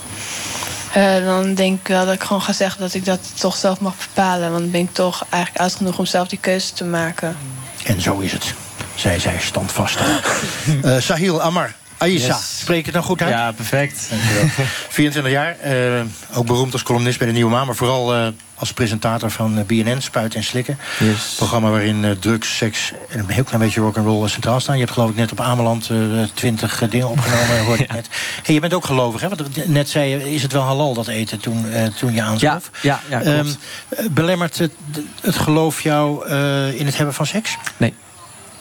Eh, dan denk ik wel dat ik gewoon ga zeggen dat ik dat toch zelf mag bepalen. Want dan ben ik toch eigenlijk oud genoeg om zelf die keuze te maken. En zo is het, zei zij standvastig. Eh Sahil Amar, Yes. spreek ik het nou goed uit? Ja, perfect. Dankjewel. 24 jaar, eh, ook beroemd als columnist bij de Nieuwe Maan... maar vooral eh, als presentator van eh, BNN, Spuiten en Slikken. Yes. programma waarin eh, drugs, seks en een heel klein beetje rock'n'roll centraal staan. Je hebt geloof ik net op Ameland eh 20 dingen opgenomen, hoorde ik net. Hey, je bent ook gelovig, hè? Want net zei je, is het wel halal dat eten toen, eh, toen je aanschoof? Ja, ja, ja, klopt. Ehm, eh, belemmert het, het geloof jou eh, in het hebben van seks? Nee.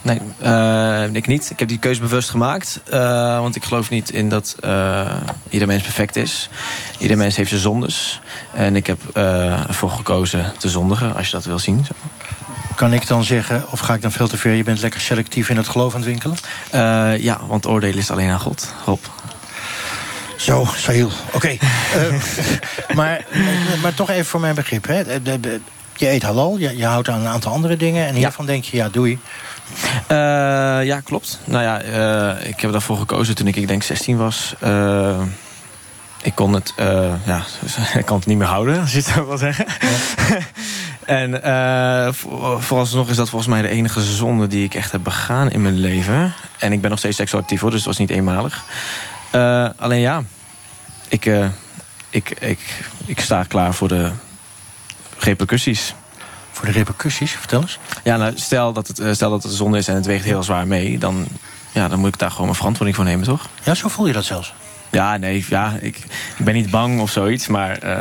Nee, eh, ik niet. Ik heb die keuze bewust gemaakt. eh, want ik geloof niet in dat eh, ieder mens perfect is. Ieder mens heeft zijn zondes. En ik heb ervoor gekozen te zondigen, als je dat wil zien. Zo. Kan ik dan zeggen, of ga ik dan veel te ver... je bent lekker selectief in het geloof aan het winkelen? Ja, want oordelen is alleen aan God. Rob. Zo, Sahil. Oké. Maar, maar toch even voor mijn begrip. Hè. Je eet halal, je, je houdt aan een aantal andere dingen... en hiervan denk je, ja, doei. Eh, ja, klopt. Nou ja, eh, ik heb daarvoor gekozen toen ik, ik denk 16 was. Eh, ik kon het, ja, ik kon het niet meer houden, als je het zo wil zeggen. en eh, voor- vooralsnog is dat volgens mij de enige zonde die ik echt heb begaan in mijn leven. En ik ben nog steeds seksueel actief hoor, dus het was niet eenmalig. Alleen ja, ik, ik, ik, ik sta klaar voor de repercussies. Voor de repercussies, vertel eens. Ja, nou, stel dat het, eh, stel dat het zonde is en het weegt heel zwaar mee... Dan, ja, dan moet ik daar gewoon mijn verantwoording voor nemen, toch? Ja, zo voel je dat zelfs? Ja, nee, ja, ik, ik ben niet bang of zoiets, maar... eh,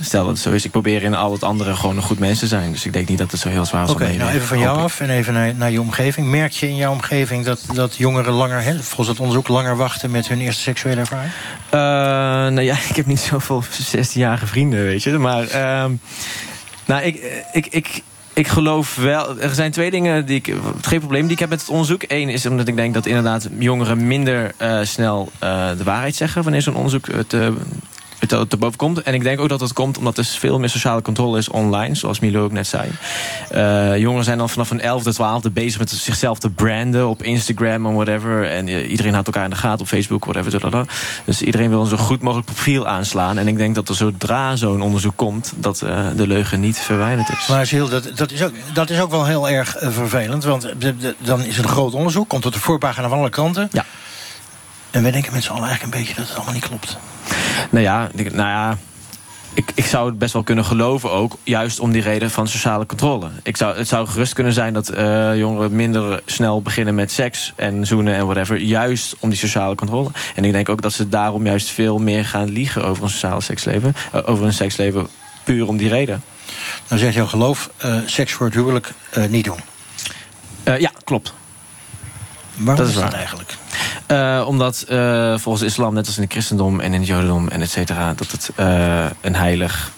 Stel dat het zo is, ik probeer in al het andere gewoon een goed mens te zijn. Dus ik denk niet dat het zo heel zwaar zal Oké, nou even van jou af en even naar, naar je omgeving. Merk je in jouw omgeving dat, dat jongeren langer, hè, volgens het onderzoek, langer wachten met hun eerste seksuele ervaring? Eh, nou ja, ik heb niet zoveel 16-jarige vrienden, weet je. Maar ehm, nou, ik, ik, ik, ik geloof wel... Er zijn twee dingen die ik... Geen probleem die ik heb met het onderzoek. Eén is omdat ik denk dat inderdaad jongeren minder eh, snel eh, de waarheid zeggen... wanneer zo'n onderzoek eh, te, te, te boven komt. En ik denk ook dat dat komt omdat er veel meer sociale controle is online. Zoals Milo ook net zei. Eh, jongeren zijn dan vanaf een 11e, 12e bezig met zichzelf te branden op Instagram en whatever. En eh, iedereen houdt elkaar in de gaten op Facebook, whatever. dadada. Dus iedereen wil een zo goed mogelijk profiel aanslaan. En ik denk dat er zodra zo'n onderzoek komt, dat eh, de leugen niet verwijderd is. Maar Giel, dat, dat, is ook, dat is ook wel heel erg vervelend. Want de- de- dan is het een groot onderzoek, komt op de voorpagina van alle kranten. Ja. En wij denken met z'n allen eigenlijk een beetje dat het allemaal niet klopt. Nou ja, ik- nou ja ik, ik zou het best wel kunnen geloven ook. Juist om die reden van sociale controle. Ik zou, het zou gerust kunnen zijn dat eh, jongeren minder snel beginnen met seks en zoenen en whatever. Juist om die sociale controle. En ik denk ook dat ze daarom juist veel meer gaan liegen over een sociaal seksleven. eh, over een seksleven puur om die reden. Dan zegt jouw geloof, eh, seks voor het huwelijk niet doen. Ja, klopt. Waarom Dat is is dat eigenlijk? Eh, omdat eh, volgens de islam, net als in het christendom en in het jodendom en et cetera, dat het eh, een heilig,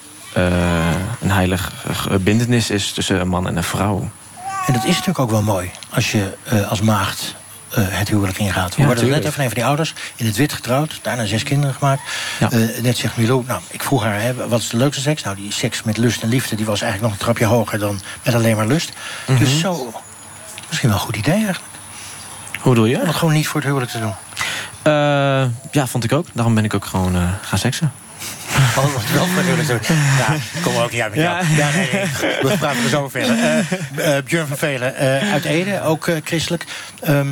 een heilig bindenis is tussen een man en een vrouw. En dat is natuurlijk ook wel mooi als je als maagd het huwelijk ingaat. We Ja, worden net even een van die ouders in het wit getrouwd, daarna zes kinderen gemaakt. Net zegt Milo, nou, ik vroeg haar, hè, wat is de leukste seks? Nou, die seks met lust en liefde, die was eigenlijk nog een trapje hoger dan met alleen maar lust. Mhm. Dus zo, misschien wel een goed idee eigenlijk. Hoe bedoel je? Om het gewoon niet voor het huwelijk te doen. Eh, ja, vond ik ook. Daarom ben ik ook gewoon eh, gaan seksen. Oh, wat wel voor het huwelijk te doen. Ja, kom er ook niet uit met jou. Ja, nee, nee. We praten er zo verder. Eh eh, Björn van Velen, eh, uit Ede, ook christelijk. Ehm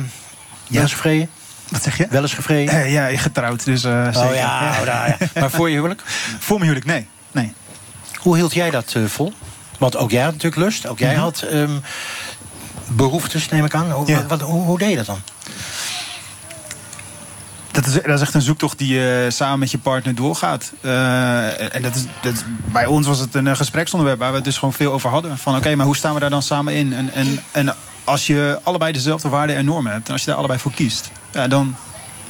wel eens gevreden? Wat zeg je? Wel eens gevreden? ja, getrouwd, dus eh, Oh zeker. ja, oh, daar, ja. Maar voor je huwelijk? Voor mijn huwelijk, nee. nee. Hoe hield jij dat vol? Want ook jij had natuurlijk lust. Ook jij Mhm. had ehm, behoeftes, neem ik aan. Hoe, Ja. wat, hoe, hoe deed je dat dan? Dat is, dat is echt een zoektocht die je samen met je partner doorgaat. Eh, en dat is, dat, bij ons was het een eh, gespreksonderwerp waar we het dus gewoon veel over hadden. Van oké, maar hoe staan we daar dan samen in? En, en, en als je allebei dezelfde waarden en normen hebt... en als je daar allebei voor kiest, ja, dan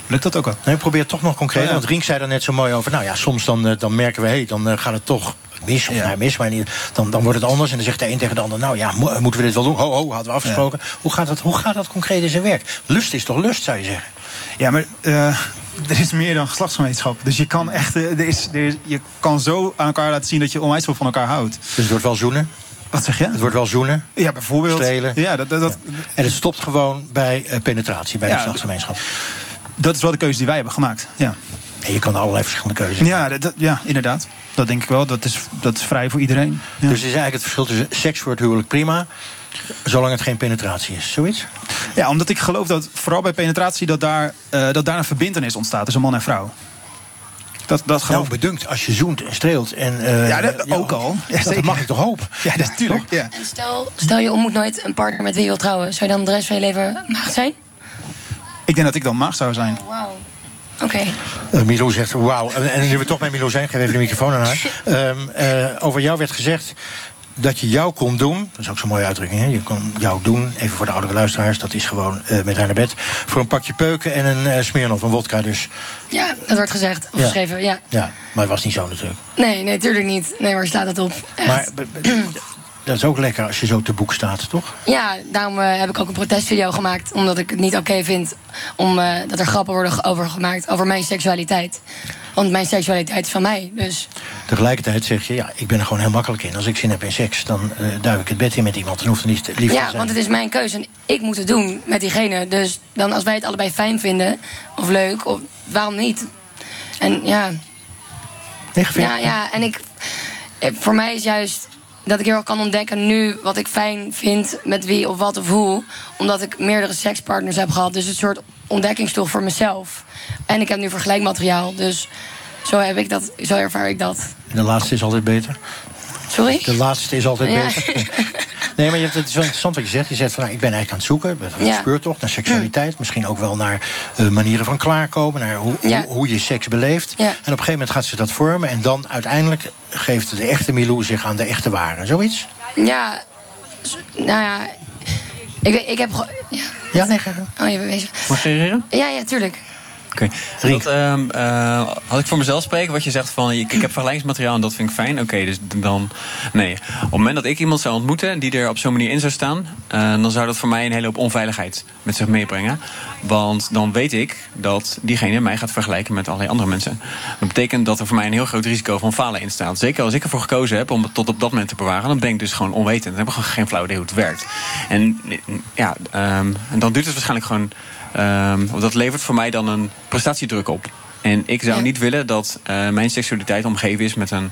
lukt dat ook wel. Nee, probeer het toch nog concreet. Oh, ja. Want Rink zei er net zo mooi over. Nou ja, soms dan, eh, dan merken we, hé, dan eh, gaat het toch mis. Of nou, mis, maar niet, dan, dan wordt het anders. En dan zegt de een tegen de ander, nou ja, mo- moeten we dit wel doen? Ho, ho, hadden we afgesproken. Hoe, gaat dat, hoe gaat dat concreet in zijn werk? Lust is toch lust, zou je zeggen? Ja, maar eh, er is meer dan geslachtsgemeenschap. Dus je kan echt, eh, er is, er is- je kan zo aan elkaar laten zien dat je onwijs veel van elkaar houdt. Dus het wordt wel zoenen? Wat zeg je? Het wordt wel zoenen? Ja, bijvoorbeeld. Strelen? Ja, dat, dat, dat, En het stopt gewoon bij eh, penetratie, bij de geslachtsgemeenschap. Dat is wel de keuze die wij hebben gemaakt. Ja, En je kan allerlei verschillende keuzes ja, dat, dat- ja inderdaad. Dat denk ik wel. Dat is, dat is vrij voor iedereen. Ja. Dus is eigenlijk het verschil tussen seks voor het huwelijk prima... Zolang het geen penetratie is, zoiets? Ja, omdat ik geloof dat vooral bij penetratie dat daar, eh, dat daar een verbindenis ontstaat tussen man en vrouw. Dat, dat geloof Nou, bedunkt, als je zoent en streelt. En, eh, Ja, dat ook al. Ja, dat mag ik toch hopen? Ja, natuurlijk. Ja. En stel, stel je ontmoet nooit een partner met wie je wilt trouwen. Zou je dan de rest van je leven maagd zijn? Ik denk dat ik dan maag zou zijn. Wauw. Oké. Eh, Milou zegt, wauw. En, en nu we toch bij Milou zijn, geef even de microfoon aan haar. Ehm, eh, over jou werd gezegd dat je jou kon doen. Dat is ook zo'n mooie uitdrukking, hè? Je kon jou doen, even voor de oudere luisteraars. Dat is gewoon eh, met haar naar bed. Voor een pakje peuken en een uh, Smirnoff, een wodka dus. Ja, dat wordt gezegd. Of Ja. geschreven, ja. Ja, maar het was niet zo natuurlijk. Nee, nee, tuurlijk niet. Nee, waar staat dat op? Echt. Maar dat is ook lekker als je zo te boek staat, toch? Ja, daarom eh, heb ik ook een protestvideo gemaakt. Omdat ik het niet oké vind om, eh, dat er grappen worden over gemaakt over mijn seksualiteit. Want mijn seksualiteit is van mij. Dus Tegelijkertijd zeg je, ja, ik ben er gewoon heel makkelijk in. Als ik zin heb in seks, dan eh duik ik het bed in met iemand. Dan hoeft het niet lief te ja, zijn. want het is mijn keuze en ik moet het doen met diegene. Dus dan als wij het allebei fijn vinden of leuk, of waarom niet? En ja. Ja, ja, en ik. Voor mij is juist dat ik heel erg kan ontdekken nu wat ik fijn vind met wie of wat of hoe. Omdat ik meerdere sekspartners heb gehad. Dus een soort ontdekkingstocht voor mezelf. En ik heb nu vergelijkmateriaal. Dus zo heb ik dat, zo ervaar ik dat. De laatste is altijd beter. Sorry? De laatste is altijd Ja. beter. Nee, maar je hebt, het is wel interessant wat je zegt. Je zegt van, nou, ik ben eigenlijk aan het zoeken. Het Ja. speurtocht naar seksualiteit. Misschien ook wel naar eh, manieren van klaarkomen. Naar hoe, Ja. hoe, hoe je seks beleeft. Ja. En op een gegeven moment gaat ze dat vormen. En dan uiteindelijk geeft de echte Milou zich aan de echte ware. Zoiets? Ja, nou ja. Ik, weet- ik heb. Ja, nee, ga Oh, je bent bezig. Mag ik reageren? Ja, ja, tuurlijk. Oké. Ehm, eh, had ik voor mezelf spreken, wat je zegt van ik, heb vergelijkingsmateriaal en dat vind ik fijn. Oké, dus dan. Nee. Op het moment dat ik iemand zou ontmoeten die er op zo'n manier in zou staan, eh, dan zou dat voor mij een hele hoop onveiligheid met zich meebrengen. Want dan weet ik dat diegene mij gaat vergelijken met allerlei andere mensen. Dat betekent dat er voor mij een heel groot risico van falen in staat. Zeker als ik ervoor gekozen heb om het tot op dat moment te bewaren, dan ben ik dus gewoon onwetend. Dan heb ik gewoon geen flauw idee hoe het werkt. En ja, ehm, en dan duurt het waarschijnlijk gewoon. Ehm, want dat levert voor mij dan een prestatiedruk op. En ik zou Ja. niet willen dat eh, mijn seksualiteit omgeven is met een,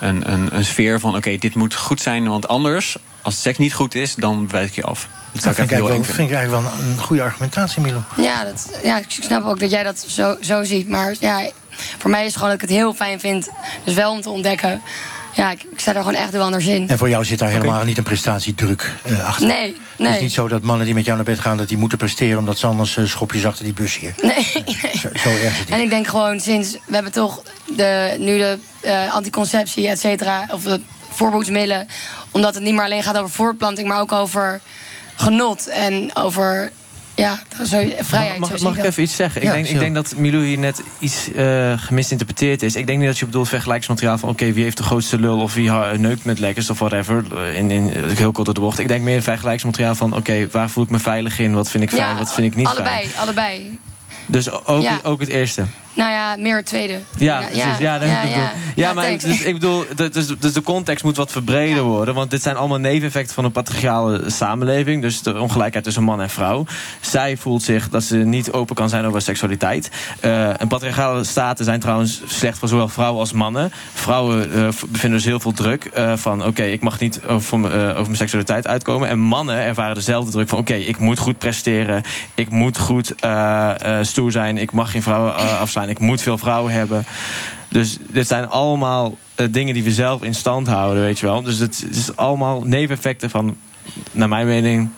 een, een, een sfeer van: oké, dit moet goed zijn, want anders, als seks niet goed is, dan wijk je af. Dat vind ik, eigenlijk wel, vinden. vind ik eigenlijk wel een goede argumentatie, Milou. Ja, dat, ja, ik snap ook dat jij dat zo, zo ziet. Maar ja, voor mij is het gewoon dat ik het heel fijn vind. Dus wel om te ontdekken. Ja, ik, ik sta er gewoon echt heel anders in. En voor jou zit daar helemaal niet een prestatiedruk eh, achter. Nee, Het nee. is niet zo dat mannen die met jou naar bed gaan... dat die moeten presteren omdat ze anders eh, schopjes achter die bus hier. Nee. Zo, zo erg het niet. En ik denk gewoon sinds we hebben toch de, nu de eh, anticonceptie, et cetera, of de voorboedsmiddelen, omdat het niet meer alleen gaat over voortplanting, maar ook over genot en over ja, zo, vrijheid. Mag, zie mag ik even iets zeggen? Ja, ik, denk, ik denk dat Milou hier net iets eh, gemisinterpreteerd is. Ik denk niet dat je bedoelt vergelijksmateriaal van... oké, wie heeft de grootste lul of wie neukt met lekkers of whatever. eh, In, in, heel kort door de bocht. Ik denk meer vergelijksmateriaal van... oké, waar voel ik me veilig in? Wat vind ik fijn? Ja, wat vind ik niet allebei, fijn? allebei. Dus ook, Ja. ook het eerste. Nou ja, meer het tweede. Ja, precies. Ja, ja, ja. ja, Ja, maar ik, dus, ik bedoel, dus, dus de context moet wat verbreder worden. Want dit zijn allemaal neveneffecten van een patriarchale samenleving. Dus de ongelijkheid tussen man en vrouw. Zij voelt zich dat ze niet open kan zijn over seksualiteit. Eh en patriarchale staten zijn trouwens slecht voor zowel vrouwen als mannen. Vrouwen eh, bevinden dus heel veel druk eh, van... oké, ik mag niet over, mijn- over mijn seksualiteit uitkomen. En mannen ervaren dezelfde druk van... oké, ik moet goed presteren. Ik moet goed stoer zijn. Ik mag geen vrouwen eh, Ik moet veel vrouwen hebben. Dus dit zijn allemaal eh, dingen die we zelf in stand houden, weet je wel. Dus het, het is allemaal neveneffecten van, naar mijn mening...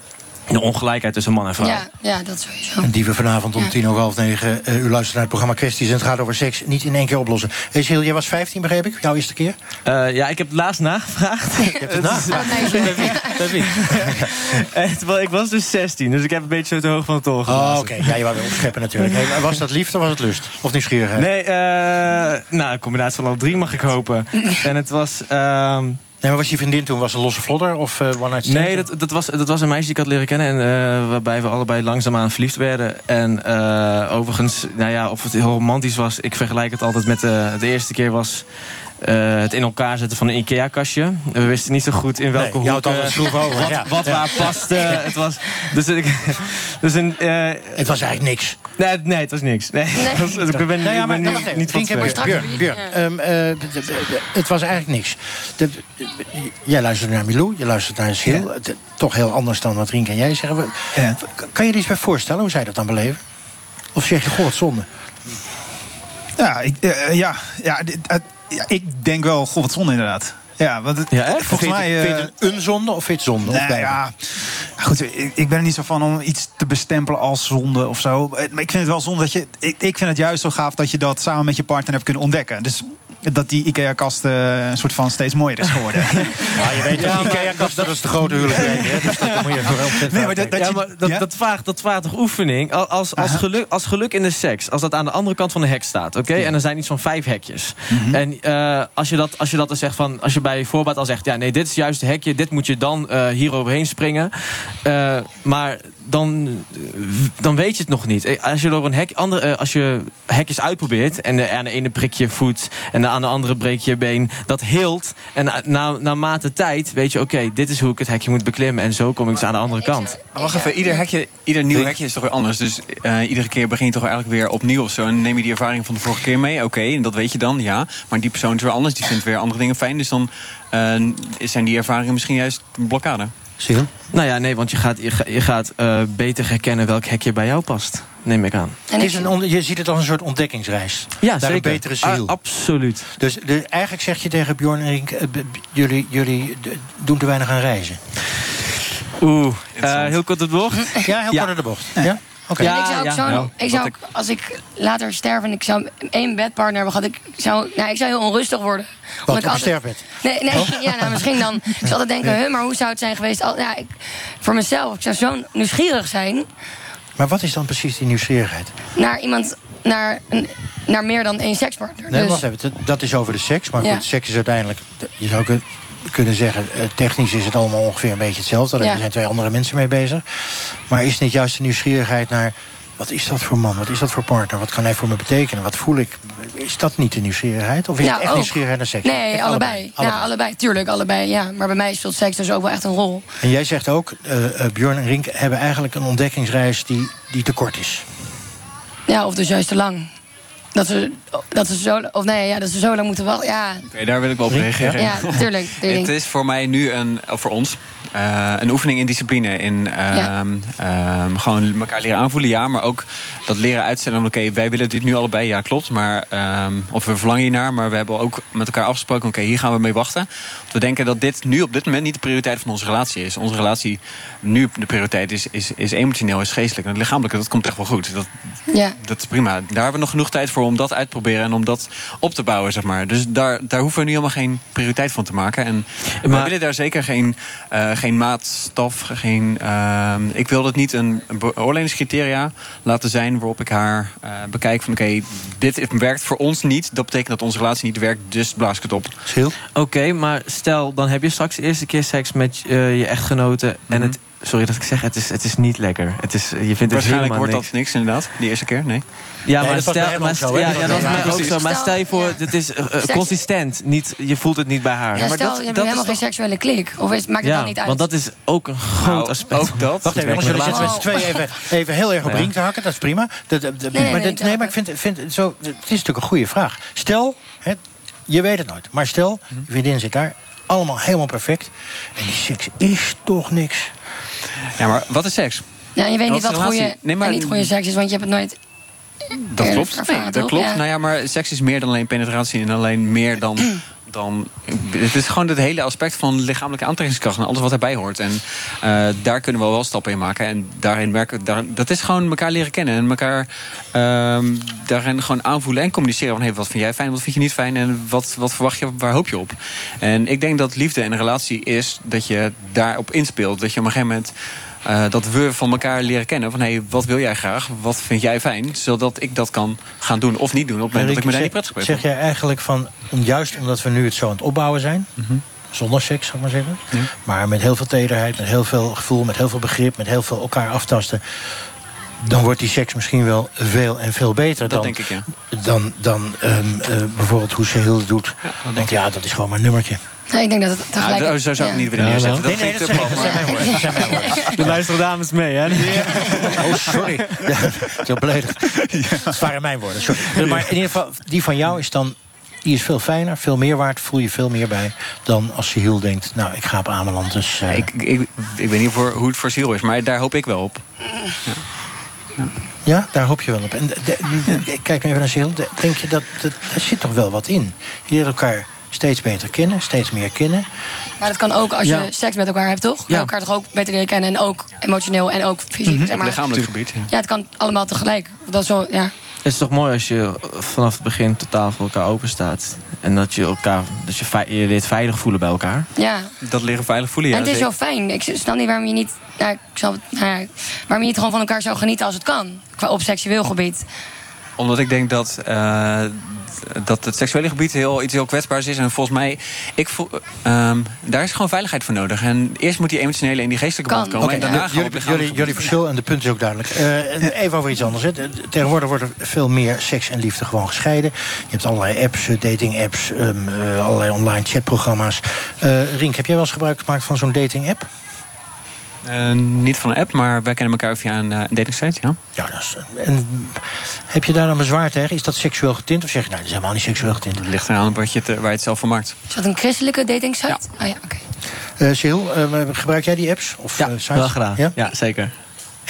de ongelijkheid tussen man en vrouw. Ja, ja, dat sowieso. En die we vanavond om tien over half negen... eh, u luistert naar het programma Kwesties en het gaat over seks... niet in één keer oplossen. Sil, jij was 15, begreep ik? Jouw eerste keer? Eh, ja, ik heb het laatst nagevraagd. Je hebt het nagevraagd? Dat ik. Eh, terwijl ik was dus 16, dus ik heb een beetje zo te hoog van het tol Oh, geblazen. oké. Ja, je wou weer opscheppen natuurlijk. Hey, was dat liefde of was het lust? Of nieuwsgierigheid? Nee, eh, nou, een combinatie van al drie mag ik hopen. en het was... ehm, Nee, maar was je vriendin toen was een losse vlodder of eh one night? Nee, dat, dat, was, dat was een meisje die ik had leren kennen. En, eh, waarbij we allebei langzaamaan verliefd werden. En eh, overigens, nou ja, of het heel romantisch was... ik vergelijk het altijd met de eerste keer was... eh, het in elkaar zetten van een IKEA-kastje. We wisten niet zo goed in welke Nee, je hoek... over, Wat, wat Ja. waar paste. het was, dus ik, dus een, eh, het was eigenlijk niks. Nee, nee het was niks. Nee, Het was- ik ben, Nou ja, ik maar ben niet, niet van Vriend, het ehm, eh, was eigenlijk niks. De- jij luistert naar Milou, je luistert naar Sil. Het- Toch heel anders dan wat Rien en jij zeggen. We- Kan je er iets bij voorstellen hoe zij dat dan beleven? Of zeg je, goh, wat zonde? Ja, ik, eh, ja, ja, dit- ja, ik denk wel, god, wat zonde inderdaad. Ja, want het, volgens Vind mij... eh, vind je het een zonde of vind je het zonde? Beide? ja, goed, ik, ik ben er niet zo van om iets te bestempelen als zonde of zo. Maar ik vind het wel zonde dat je. Ik, ik vind het juist zo gaaf dat je dat samen met je partner hebt kunnen ontdekken. Dus dat die IKEA-kast eh, een soort van steeds mooier is geworden. Ja, je weet dat Ikea-kast, dat is de grote huwelijk. hè? Dus dat moet je voor opzetten. Nee, maar dat- dat ja, maar dat, dat, vraagt, dat vraagt toch oefening? Al- Als, als, geluk, als geluk in de seks, als dat aan de andere kant van de hek staat, oké? En er zijn iets van vijf hekjes. Mhm. En eh, als, je dat, als je dat dan zegt van, als je bij voorbaat al zegt, ja, nee, dit is juist het hekje, dit moet je dan eh hier overheen springen. Eh, maar dan, dan weet je het nog niet. Eh, Als je door een hek, andere, eh, als je hekjes uitprobeert en de, aan de ene prik je voet en aan de andere breek je been, dat hield. En na, na, naarmate tijd weet je, oké, dit is hoe ik het hekje moet beklimmen en zo kom ik dus aan de andere kant. Maar wacht even, ieder, hekje, ieder nieuw hekje is toch weer anders. Dus eh, iedere keer begin je toch eigenlijk weer opnieuw of zo. En neem je die ervaring van de vorige keer mee. Oké, en dat weet je dan, ja. Maar die persoon is weer anders, die vindt weer andere dingen fijn. Dus dan eh, zijn die ervaringen misschien juist een blokkade. Nou ja, nee, want je gaat, je, ga- je gaat eh, beter herkennen welk hekje bij jou past. Neem ik aan. Het is een, on- je ziet het als een soort ontdekkingsreis. Ja, Naar zeker. een betere ziel. Ah, absoluut. Dus, dus eigenlijk zeg je tegen Bjorn en Rink... eh, jullie, jullie d- doen te weinig aan reizen. Oeh, eh, heel kort op de bocht. Ja, heel kort op de bocht. Ja? En ik zou ook ja, zo, ja. ik zou als ik later sterf en ik zou één bedpartner hebben gehad, ik zou, nou, ik zou heel onrustig worden. Wat, ik een altijd- sterfbed? Nee, nee Oh. ja, nou, misschien dan. Ik zou altijd denken, Ja. huh, maar hoe zou het zijn geweest? Al, ja, ik, voor mezelf, ik zou zo nieuwsgierig zijn Maar wat is dan precies die nieuwsgierigheid? naar iemand, naar, een, naar meer dan één sekspartner. Nee, dus, wacht even. Dat, is over de seks. Maar Ja. goed, seks is uiteindelijk... Je zou kun- kunnen zeggen, eh, technisch is het allemaal ongeveer een beetje hetzelfde. Daar Ja. zijn twee andere mensen mee bezig. Maar is niet juist de nieuwsgierigheid naar... Wat is dat voor man? Wat is dat voor partner? Wat kan hij voor me betekenen? Wat voel ik? Is dat niet de nieuwsgierigheid? Of is Ja, het echt ook. nieuwsgierigheid naar seks? Nee, Echt allebei. Ja, allebei. Tuurlijk, allebei. Ja. Maar bij mij speelt seks dus ook wel echt een rol. En jij zegt ook, eh eh, Björn en Rink hebben eigenlijk een ontdekkingsreis die, die te kort is. Ja, of dus juist te lang. Dat ze, dat ze zo, of nee, ja, dat ze zo lang moeten wachten. Ja, Oké, daar wil ik wel op reageren. Ja, tuurlijk. Het is voor mij nu een, of voor ons, eh, een oefening in discipline. In ehm, ehm, gewoon elkaar leren aanvoelen, ja. Maar ook dat leren uitstellen. Oké, wij willen dit nu allebei, ja, klopt. Maar, ehm, of we verlangen hiernaar. Maar we hebben ook met elkaar afgesproken, oké, hier gaan we mee wachten. Want we denken dat dit nu op dit moment niet de prioriteit van onze relatie is. Onze relatie nu de prioriteit is, is, is emotioneel, is geestelijk. En het lichamelijke, dat komt echt wel goed. Dat, ja. dat is prima. Daar hebben we nog genoeg tijd voor om dat uit te proberen en om dat op te bouwen, zeg maar. Dus daar, daar hoeven we nu helemaal geen prioriteit van te maken. En we willen daar zeker geen, eh, geen maatstaf, geen... ehm, ik wil dat niet een, een beoordelingscriteria laten zijn waarop ik haar eh, bekijk van... oké, dit werkt voor ons niet. Dat betekent dat onze relatie niet werkt, dus blaas ik het op. Oké, maar stel, dan heb je straks de eerste keer seks met eh, je echtgenote... en het, sorry dat ik zeg, het is, het is niet lekker. Het is, je vindt het Waarschijnlijk wordt niks. dat niks, inderdaad. Die eerste keer, nee. Ja, Nee, maar stel, maar zo, ja, Dat ja, was dat is mij ook zo. Maar Stel- je voor, het is eh, consistent. Niet, je voelt het niet bij haar. Ja, maar stel, dat, je hebt helemaal geen seksuele klik. Of is, maakt het ja, dan niet uit? want dat is ook een groot aspect. Ook dat. Wacht even, jongens, jullie zitten met z'n tweeën even, even heel erg op Ja. Rink te hakken. Dat is prima. Dat- dat- dat- Nee, nee, maar, nee, nee, maar ik vind, vind het zo, het is natuurlijk een goede vraag. Stel, hè, je weet het nooit. Maar stel, je vriendin zit daar. Allemaal helemaal perfect. En die seks is toch niks. Ja, maar wat is seks? Ja, je weet niet wat goede? Nee, maar- niet goede seks is, want je hebt het nooit... Dat klopt. Nee, dat klopt. Ja. Nou ja, maar seks is meer dan alleen penetratie en alleen meer dan. dan het is gewoon het hele aspect van lichamelijke aantrekkingskracht en alles wat erbij hoort. En eh, daar kunnen we wel stappen in maken. En daarin werken, daar, dat is gewoon elkaar leren kennen. En elkaar ehm, daarin gewoon aanvoelen en communiceren. Van hey, wat vind jij fijn, wat vind je niet fijn en wat, wat verwacht je, waar hoop je op? En ik denk dat liefde en een relatie is dat je daarop inspeelt. Dat je op een gegeven moment. Eh, dat we van elkaar leren kennen. Van hey, wat wil jij graag? Wat vind jij fijn? Zodat ik dat kan gaan doen of niet doen op het moment dat ik me daar niet prettig bij voel. Zeg jij eigenlijk van, om- juist omdat we nu het zo aan het opbouwen zijn... Mhm. zonder seks, zal ik maar zeggen... maar met heel veel tederheid, met heel veel gevoel... met heel veel begrip, met heel veel elkaar aftasten... dan wordt die seks misschien wel veel en veel beter Dat dan, denk ik, ja. dan, dan ehm, eh, bijvoorbeeld hoe Sehil doet. Want ja, dat is gewoon maar een nummertje. Nee, ik denk dat het tegelijk... Ah, zo zou ik ja. niet willen neerzetten. Dat Nee, nee, dat zijn, te dat zijn mijn woorden. Dat zijn mijn woorden. De luisteren dames mee, hè? Oh, sorry. Ja, Zo beledigd. Dat waren mijn woorden, sorry. Maar in ieder geval, die van jou is dan... Die is veel fijner, veel meer waard, voel je veel meer bij... dan als Sehil denkt, nou, ik ga op Ameland, dus... eh, Ik, ik, ik weet niet voor, hoe het voor Ziel is, maar daar hoop ik wel op. Ja, daar hoop je wel op. En de- de- de- kijk even naar. De- Denk je dat, dat... Er zit toch wel wat in? Je leert elkaar steeds beter kennen, steeds meer kennen. Maar dat kan ook als Ja. je seks met elkaar hebt, toch? Je Ja. elkaar toch ook beter leren kennen. En ook emotioneel en ook fysiek. Zeg maar. Op lichamelijk gebied. ja. Ja, het kan allemaal tegelijk. Dat is zo, ja. Het is toch mooi als je vanaf het begin totaal voor elkaar open staat. En dat je elkaar, dat je, je leert veilig voelen bij elkaar. ja. Dat leren veilig voelen, ja. en het is zeker. zo fijn. Ik snap niet waarom je niet, ja, ik snap nou ja, waarom je niet gewoon van elkaar zou genieten als het kan. Qua op seksueel gebied. Omdat ik denk dat, eh, dat het seksuele gebied heel, iets heel kwetsbaars is. En volgens mij, ik voel, ehm, daar is gewoon veiligheid voor nodig. En eerst moet die emotionele en die geestelijke band komen. En daarna gaan op jullie, lichamelijk jullie, jullie verschil en de punt is ook duidelijk. Eh, en even over iets anders. Hè. Tegenwoordig wordt er veel meer seks en liefde gewoon gescheiden. Je hebt allerlei apps, eh, dating-apps, ehm, eh, allerlei online chatprogramma's. Eh Rink, heb jij wel eens gebruik gemaakt van zo'n dating-app? Eh, niet van een app, maar wij kennen elkaar via een uh, datingsite, ja. Ja, dat is, en heb je daar dan bezwaar tegen? Is dat seksueel getint? Of zeg je, nou, dat is helemaal niet seksueel getint? Het ligt eraan wat je het, eh, waar je het zelf voor maakt. Is dat een christelijke datingsite? Ja. Oh ja, oké. Eh Sil, eh, gebruik jij die apps? Of, Ja, eh, sites? wel gedaan. Ja? Ja, zeker.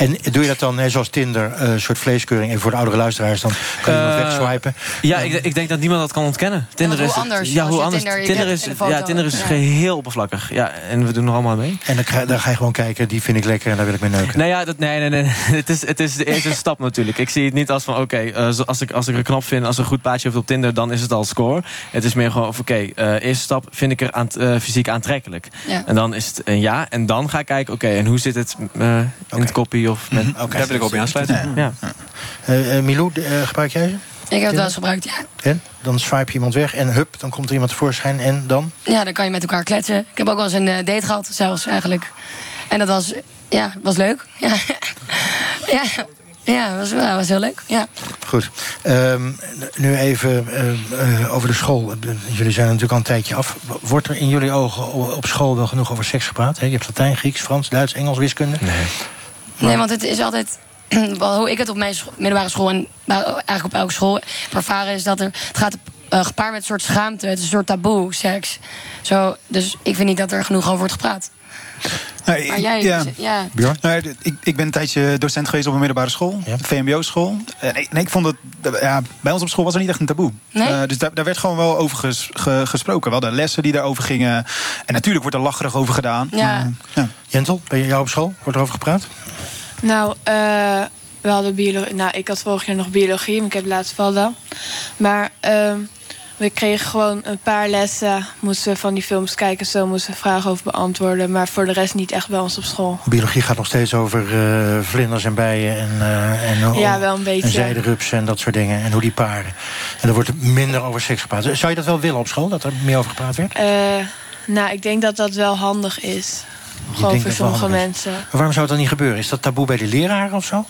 En doe je dat dan, hè, zoals Tinder, eh, een soort vleeskeuring... even voor de oudere luisteraars, dan kan je iemand Eh, wegswipen? Ja, ik, ik denk dat niemand dat kan ontkennen. Tinder hoe is, anders Ja, hoe anders. Tinder- hebt is, een ja, Tinder is Ja. geheel oppervlakkig. Ja, en we doen er allemaal mee. En dan ga, dan ga je gewoon kijken, die vind ik lekker en daar wil ik mee neuken. Nou ja, dat, nee, nee, nee. Het is, het is de eerste stap natuurlijk. Ik zie het niet als van, oké, eh, zo- als, ik, als ik er knap vind... als er een goed plaatje heeft op Tinder, dan is het al score. Het is meer gewoon van, oké, eh, eerste stap vind ik er aan, fysiek aantrekkelijk. Ja. En dan is het een ja. En dan ga ik kijken, oké, en hoe zit het eh, in het kopie of met... Oké. Daar wil ik op in aansluiten. Ja. Eh, eh, Milou, eh, gebruik jij ze? Ik heb het wel eens gebruikt, ja. En? Dan swipe je iemand weg en hup, dan komt er iemand tevoorschijn en dan? Ja, dan kan je met elkaar kletsen. Ik heb ook wel eens een eh, date gehad, zelfs eigenlijk. En dat was, ja, was leuk. Ja, ja, ja was, was heel leuk. Ja. Goed. Ehm, nu even over de school. Jullie zijn natuurlijk al een tijdje af. Wordt er in jullie ogen op school wel genoeg over seks gepraat? Hè? Je hebt Latijn, Grieks, Frans, Duits, Engels, wiskunde. Nee. Nee, want het is altijd. wel hoe ik het op mijn middelbare school en eigenlijk op elke school ervaren, is dat er. Het gaat eh, gepaard met een soort schaamte. Het is een soort taboe, seks. Zo, dus ik vind niet dat er genoeg over wordt gepraat. Nee, Maar jij, ja. ja. Bjorn? Nou, d- ik, ik ben een tijdje docent geweest op een middelbare school, Ja. VMBO-school. En ik, nee, ik vond het, ja, bij ons op school was er niet echt een taboe. Nee? Eh, dus daar, daar werd gewoon wel over ges- ge- gesproken. We hadden lessen die daarover gingen. En natuurlijk wordt er lacherig over gedaan. Ja. Ja. Jentel, ben je jou op school? Wordt er over gepraat? Nou, eh, we hadden biologie. Nou, ik had vorig jaar nog biologie, maar ik heb laatst vallen. Maar ehm, we kregen gewoon een paar lessen. Moesten we van die films kijken, zo moesten we vragen over beantwoorden. Maar voor de rest niet echt bij ons op school. Biologie gaat nog steeds over eh, vlinders en bijen en, eh en, Ja, wel een beetje. en zijderupsen en dat soort dingen. En hoe die paren. En er wordt minder over seks gepraat. Zou je dat wel willen op school, dat er meer over gepraat werd? Nou, ik denk dat dat wel handig is. Gewoon voor dat sommige mensen. Maar waarom zou het dan niet gebeuren? Is dat taboe bij de leraren of zo?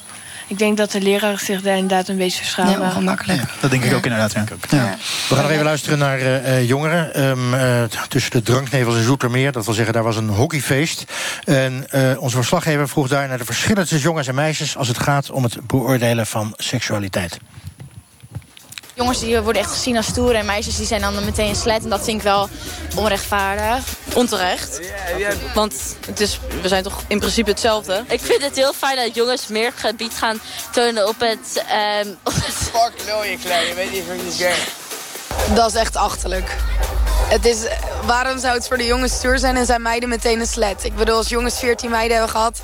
Ik denk dat de leraren zich daar inderdaad een beetje verschamen. Ja, ongemakkelijk. Dat denk ik ook inderdaad. Ja. Ja. We gaan nog even luisteren naar eh, eh, jongeren. Ehm, eh, t- tussen de dranknevels en Zoetermeer. Dat wil zeggen, daar was een hockeyfeest. En eh, onze verslaggever vroeg daar naar de verschillen tussen jongens en meisjes... als het gaat om het beoordelen van seksualiteit. Jongens die worden echt gezien als stoer en meisjes die zijn dan meteen een slet. En dat vind ik wel onrechtvaardig. Onterecht. Want het is, we zijn toch in principe hetzelfde. Ik vind het heel fijn dat jongens meer gebied gaan tonen op het... ehm op het... Fuck no, je klein. Je weet niet hoe je zegt. Dat is echt achterlijk. Het is, waarom zou het voor de jongens stoer zijn en zijn meiden meteen een slet? Ik bedoel, als jongens 14 meiden hebben gehad...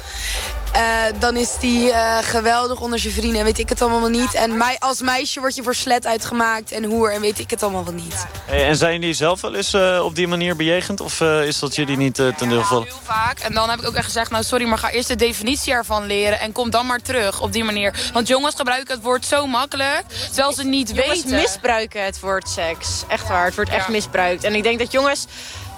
eh, dan is die eh, geweldig onder zijn vrienden en weet ik het allemaal wel niet. En mij, als meisje word je voor slet uitgemaakt en hoer en weet ik het allemaal wel niet. Hey, en zijn jullie zelf wel eens eh, op die manier bejegend? Of eh, is dat jullie niet eh, ten deel gevallen? Heel vaak. En dan heb ik ook echt gezegd, nou sorry, maar ga eerst de definitie ervan leren... en kom dan maar terug op die manier. Want jongens gebruiken het woord zo makkelijk, terwijl ze niet Jongens weten... misbruiken het woord seks. Echt waar, het wordt echt misbruikt. En ik denk dat jongens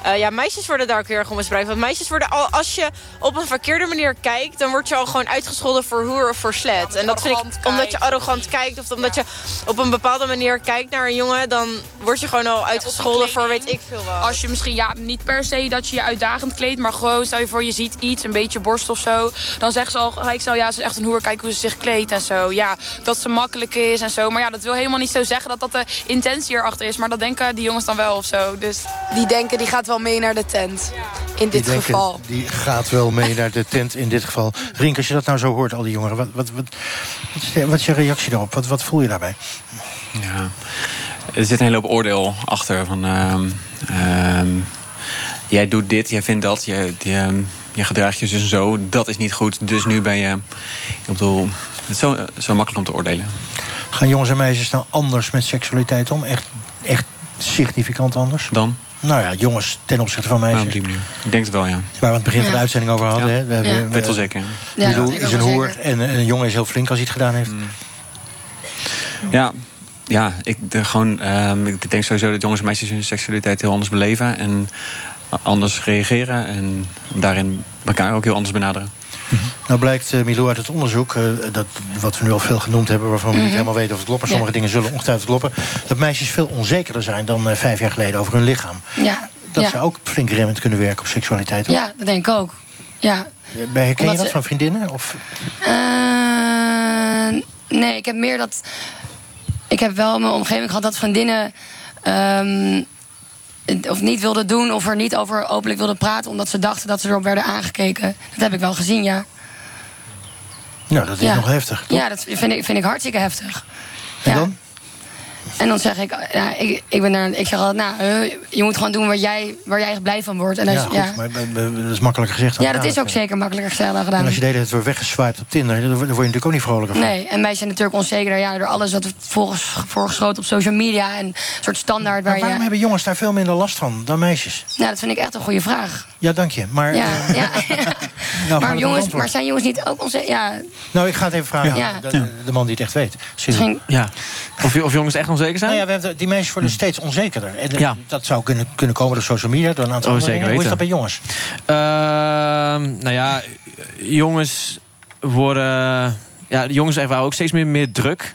eh, ja, meisjes worden daar ook heel erg om misbruikt. Want meisjes worden al, als je op een verkeerde manier kijkt... dan word je al gewoon uitgescholden voor hoer of voor slet. En dat vind ik, omdat je arrogant kijkt... of omdat je op een bepaalde manier kijkt naar een jongen... dan word je gewoon al uitgescholden voor weet ik veel wat. Als je misschien, ja, niet per se dat je je uitdagend kleedt... maar gewoon, stel je voor, je ziet iets, een beetje borst of zo... dan zeggen ze al gelijk zo, ja, ze is echt een hoer, kijk hoe ze zich kleedt en zo. Ja, dat ze makkelijk is en zo. Maar ja, dat wil helemaal niet zo zeggen dat dat de intentie erachter is. Maar dat denken die jongens dan wel of zo. Dus Die denken, die gaat wel mee naar de tent. In dit Die denken, geval. Die gaat wel mee naar de tent in dit geval. Rink, als je dat nou zo hoort, al die jongeren... wat, wat, wat, wat, is, is je reactie daarop? Wat, wat voel je daarbij? Ja. Er zit een hele hoop oordeel achter. Van, ehm, ehm, jij doet dit, jij vindt dat, je, je, je gedraagt je dus zo. Dat is niet goed, dus nu ben je... Ik bedoel, het is zo, zo makkelijk om te oordelen. Gaan jongens en meisjes nou anders met seksualiteit om? Echt, echt significant anders? Dan? Nou ja, jongens ten opzichte van meisjes. op die manier. Ik denk het wel, ja. Waar we aan het begin van de Ja. uitzending over hadden. Ja. Hè? We Ja. wel zeker, ja. Dat is een hoer en een jongen is heel flink als hij het gedaan heeft. Ja, ja ik, de, gewoon, ehm, ik denk sowieso dat jongens en meisjes hun seksualiteit heel anders beleven. En anders reageren. En daarin elkaar ook heel anders benaderen. Nou blijkt, eh, Milou, uit het onderzoek, eh, dat, wat we nu al veel genoemd hebben... waarvan we niet Mhm. helemaal weten of het klopt... maar sommige dingen zullen ongetwijfeld kloppen... dat meisjes veel onzekerder zijn dan eh, vijf jaar geleden over hun lichaam. Ja, Dat ja. zou ook flink remmend kunnen werken op seksualiteit. hoor. ja, dat denk ik ook. Ja. Herken je dat ze- van vriendinnen? Of, nee, ik heb meer dat. Ik heb wel mijn omgeving gehad dat vriendinnen. ehm, of niet wilden doen of er niet over openlijk wilden praten. omdat ze dachten dat ze erop werden aangekeken. Dat heb ik wel gezien, ja. nou, dat is Ja. nog heftig. toch? Ja, dat vind ik, vind ik hartstikke heftig. En Ja. dan? En dan zeg ik, ik, ik, ben ik zeg altijd, nou, eh, je moet gewoon doen waar jij, waar jij blij van wordt. En ja, goed, ja. maar dat is makkelijker gezegd dan ja, dat is ook zeker makkelijker gezegd dan gedaan. En als je de hele tijd wordt weggeswiped op Tinder... dan word je natuurlijk ook niet vrolijker van. Nee, en wij zijn natuurlijk onzekerder ja, door alles wat volgens voorgeschoten op social media en een soort standaard waar Maar waarom je. hebben jongens daar veel minder last van dan meisjes? Nou, dat vind ik echt een goede vraag. Ja, dank je. Maar, Ja, eh, ja. nou, maar, jongens, maar zijn jongens niet ook onzeker? Ja, Nou, ik ga het even vragen Ja. aan de, de man die het echt weet. Misschien- Ja. Of, of jongens echt onzeker zijn? Nou ja, we hebben, die mensen worden steeds onzekerder. En eh, Ja. dat zou kunnen, kunnen komen door social media, door een aantal Oh, zeker. Hoe is dat bij jongens? Ehm, nou ja, jongens worden. Ja, de jongens ervaren ook steeds meer, meer druk.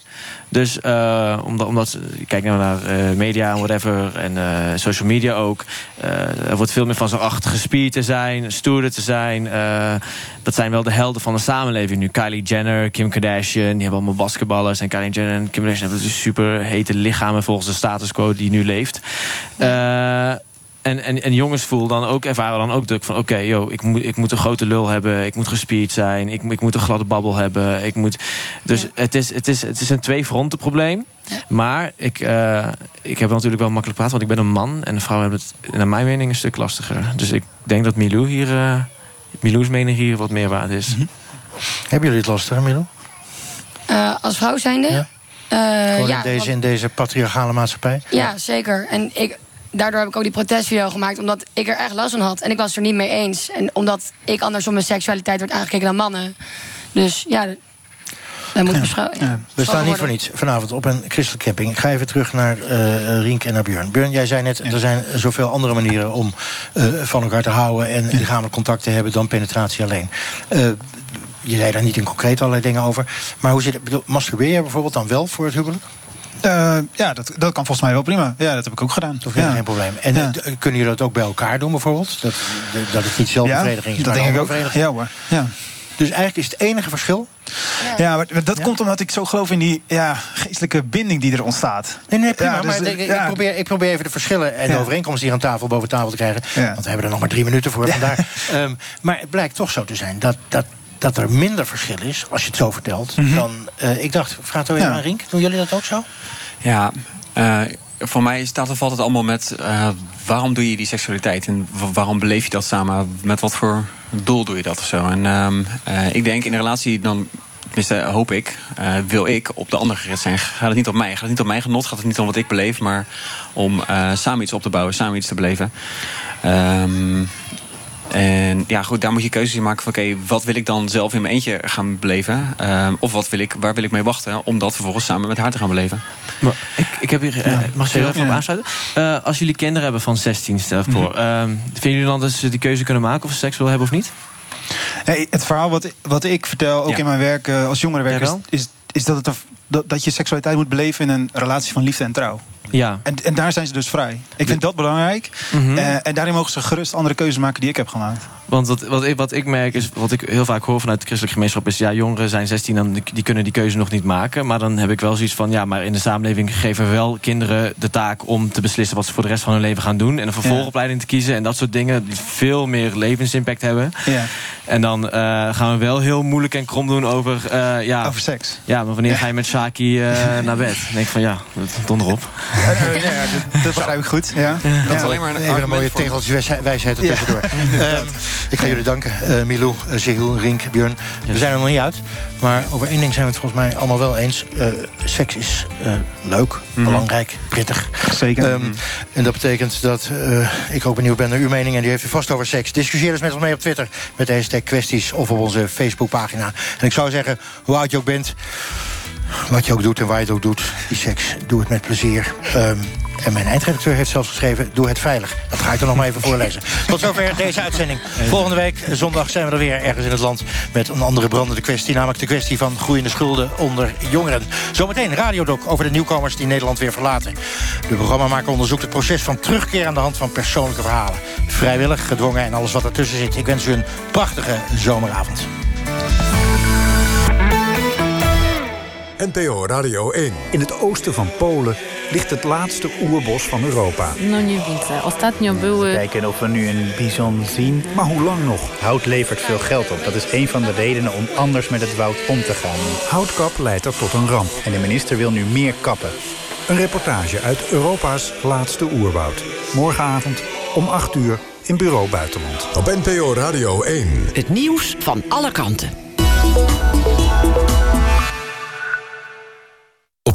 Dus eh, omdat, omdat kijk nou naar eh, media en whatever. En eh, social media ook. er wordt veel meer van zo achter gespierd te zijn, stoerder te zijn. dat zijn wel de helden van de samenleving nu. Kylie Jenner, Kim Kardashian, die hebben allemaal basketballers. En Kylie Jenner en Kim Kardashian hebben dus super hete lichamen volgens de status quo die nu leeft. En, en, en jongens voelen dan ook, ervaren dan ook druk van... oké, yo, ik, moet, ik moet een grote lul hebben, ik moet gespierd zijn... ik, ik moet een gladde babbel hebben. Ik moet, dus het, is, het, is, het is een twee-fronten probleem. Maar ik, eh, ik heb natuurlijk wel makkelijk praten... want ik ben een man en vrouwen hebben het naar mijn mening een stuk lastiger. Dus ik denk dat Milou hier... eh Milou's mening hier wat meer waard is. Hebben jullie het lastiger, Milou? eh, als vrouw zijnde? Ja. Eh, Gewoon ja, in, deze, in deze patriarchale maatschappij? Ja, zeker. En ik, daardoor heb ik ook die protestvideo gemaakt, omdat ik er echt last van had. En ik was het er niet mee eens. En omdat ik anders op mijn seksualiteit werd aangekeken dan mannen. Dus ja, dat moet beschouwen. Ja. We staan niet voor niets vanavond op een christelijke camping. Ik ga even terug naar eh Rienk en naar Björn. Björn, jij zei net, er zijn zoveel andere manieren om eh, van elkaar te houden... en lichamelijk contact te hebben dan penetratie alleen. Eh, je zei daar niet in concreet allerlei dingen over. Maar hoe zit het? bedoel, Masturbeer je bijvoorbeeld dan wel voor het huwelijk? Eh, ja, dat, dat kan volgens mij wel prima. Ja, dat heb ik ook gedaan. Is ja. geen probleem. En Ja. eh, kunnen jullie dat ook bij elkaar doen bijvoorbeeld? Dat, dat het niet zelfbevrediging is, Ja, dat denk ik ook. Ja hoor. Ja. Dus eigenlijk is het enige verschil... Ja, maar dat komt omdat ik zo geloof in die ja, geestelijke binding die er ontstaat. Nee, nee, prima. Ja, dus, maar ik, probeer, ik probeer even de verschillen en de overeenkomsten hier aan tafel boven tafel te krijgen. Want we hebben er nog maar drie minuten voor vandaar. Ehm, maar het blijkt toch zo te zijn dat, dat, dat er minder verschil is, als je het zo vertelt, dan... eh, ik dacht, vraag het even Ja. aan Rink. Doen jullie dat ook zo? Ja, eh, voor mij staat of valt het allemaal met eh, waarom doe je die seksualiteit en wa- waarom beleef je dat samen? Met wat voor doel doe je dat of zo? En ehm, eh, ik denk in een relatie dan. Tenminste, hoop ik, eh, wil ik op de ander gericht zijn. Gaat het niet om mij, gaat het niet om mijn genot, gaat het niet om wat ik beleef, maar om eh, samen iets op te bouwen, samen iets te beleven. Ehm, En ja, goed, daar moet je keuzes in maken van... oké, wat wil ik dan zelf in mijn eentje gaan beleven? Ehm, of wat wil ik, waar wil ik mee wachten om dat vervolgens samen met haar te gaan beleven? Maar ik, ik heb hier, uh, mag ik er even op aansluiten? Uh, als jullie kinderen hebben van 16, stel voor... Mhm. Uh, vinden jullie dan dat ze die keuze kunnen maken of ze seks willen hebben of niet? Hey, het verhaal wat, wat ik vertel, ook Ja. in mijn werk uh, als jongerenwerker... Is, is, is dat, het dat, dat je seksualiteit moet beleven in een relatie van liefde en trouw. Ja. En, en daar zijn ze dus vrij. Ik vind dat belangrijk. Mhm. Eh, en daarin mogen ze gerust andere keuzes maken die ik heb gemaakt. Want wat, wat, ik, wat ik merk, is, wat ik heel vaak hoor vanuit de christelijke gemeenschap... is ja, jongeren zijn 16 en die, die kunnen die keuze nog niet maken. Maar dan heb ik wel zoiets van... ja, maar in de samenleving geven we wel kinderen de taak... om te beslissen wat ze voor de rest van hun leven gaan doen... en een vervolgopleiding te kiezen en dat soort dingen... die veel meer levensimpact hebben. Ja. En dan eh, gaan we wel heel moeilijk en krom doen over... eh, ja, over seks. Ja, maar wanneer ga je met Shaki naar bed? Dan denk ik van ja, donder op. dat begrijp ik goed. Ja. Dat is alleen maar een, Even een mooie tegeltjeswijsheid er tussendoor. Ehm, ik ga jullie danken. Eh Milou, uh, Rink, Björn. We zijn er nog niet uit. Maar over één ding zijn we het volgens mij allemaal wel eens. Uh, seks is uh, leuk, Mhm. belangrijk, prettig. Zeker. Um, En dat betekent dat uh, ik ook benieuwd ben naar uw mening. En die heeft u vast over seks. Discussieer dus met ons mee op Twitter. Met de hashtag kwesties of op onze Facebookpagina. En ik zou zeggen, hoe oud je ook bent... Wat je ook doet en waar je het ook doet, die seks, doe het met plezier. Um, en mijn eindredacteur heeft zelfs geschreven, doe het veilig. Dat ga ik er nog maar even voorlezen. Tot zover deze uitzending. Volgende week, zondag, zijn we er weer ergens in het land... met een andere brandende kwestie, namelijk de kwestie van groeiende schulden onder jongeren. Zometeen radiodoc over de nieuwkomers die Nederland weer verlaten. De programmamaker onderzoekt het proces van terugkeer aan de hand van persoonlijke verhalen. Vrijwillig, gedwongen en alles wat ertussen zit. Ik wens u een prachtige zomeravond. NPO Radio 1. In het oosten van Polen ligt het laatste oerbos van Europa. No nie widzę. Ostatnio były... Kijken of we nu een bison zien. Maar hoe lang nog? Hout levert veel geld op. Dat is een van de redenen om anders met het woud om te gaan. Houtkap leidt er tot een ramp. En de minister wil nu meer kappen. Een reportage uit Europa's laatste oerwoud. Morgenavond om 8 uur in Bureau Buitenland. Op NPO Radio 1. Het nieuws van alle kanten.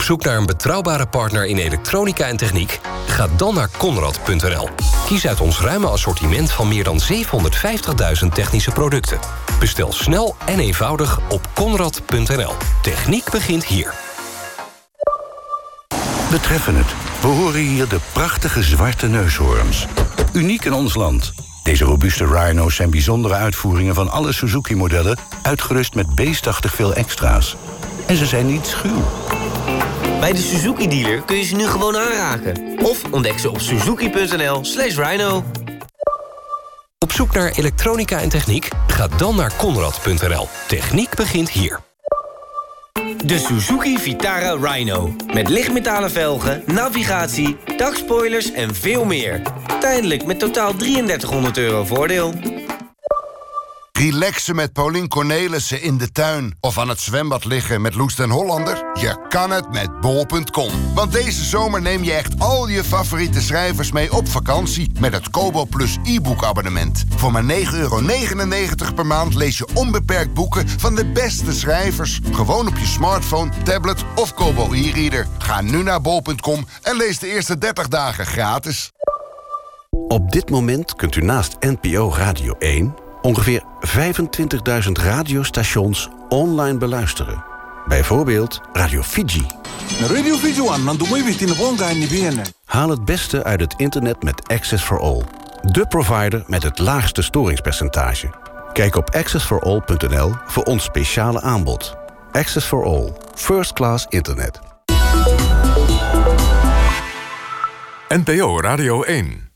Zoek naar een betrouwbare partner in elektronica en techniek? Ga dan naar Conrad.nl. Kies uit ons ruime assortiment van meer dan 750.000 technische producten. Bestel snel en eenvoudig op Conrad.nl. Techniek begint hier. We treffen het. We horen hier de prachtige zwarte neushoorns. Uniek in ons land. Deze robuuste rhino's zijn bijzondere uitvoeringen van alle Suzuki-modellen... uitgerust met beestachtig veel extra's. En ze zijn niet schuw. Bij de Suzuki-dealer kun je ze nu gewoon aanraken. Of ontdek ze op suzuki.nl slash rhino. Op zoek naar elektronica en techniek? Ga dan naar Conrad.nl. Techniek begint hier. De Suzuki Vitara Rhino. Met lichtmetalen velgen, navigatie, dakspoilers en veel meer. Tijdelijk met totaal 3300 euro voordeel. Relaxen met Paulien Cornelissen in de tuin. Of aan het zwembad liggen met Loes den Hollander? Je kan het met bol.com. Want deze zomer neem je echt al je favoriete schrijvers mee op vakantie... met het Kobo Plus e-book abonnement. Voor maar 9,99 euro per maand lees je onbeperkt boeken... van de beste schrijvers. Gewoon op je smartphone, tablet of Kobo e-reader. Ga nu naar bol.com en lees de eerste 30 dagen gratis. Op dit moment kunt u naast NPO Radio 1 ongeveer 25.000 radiostations online beluisteren. Bijvoorbeeld Radio Fiji. Radio Fiji One, Haal het beste uit het internet met Access for All. De provider met het laagste storingspercentage. Kijk op accessforall.nl voor ons speciale aanbod. Access for All. First class internet. NPO Radio 1.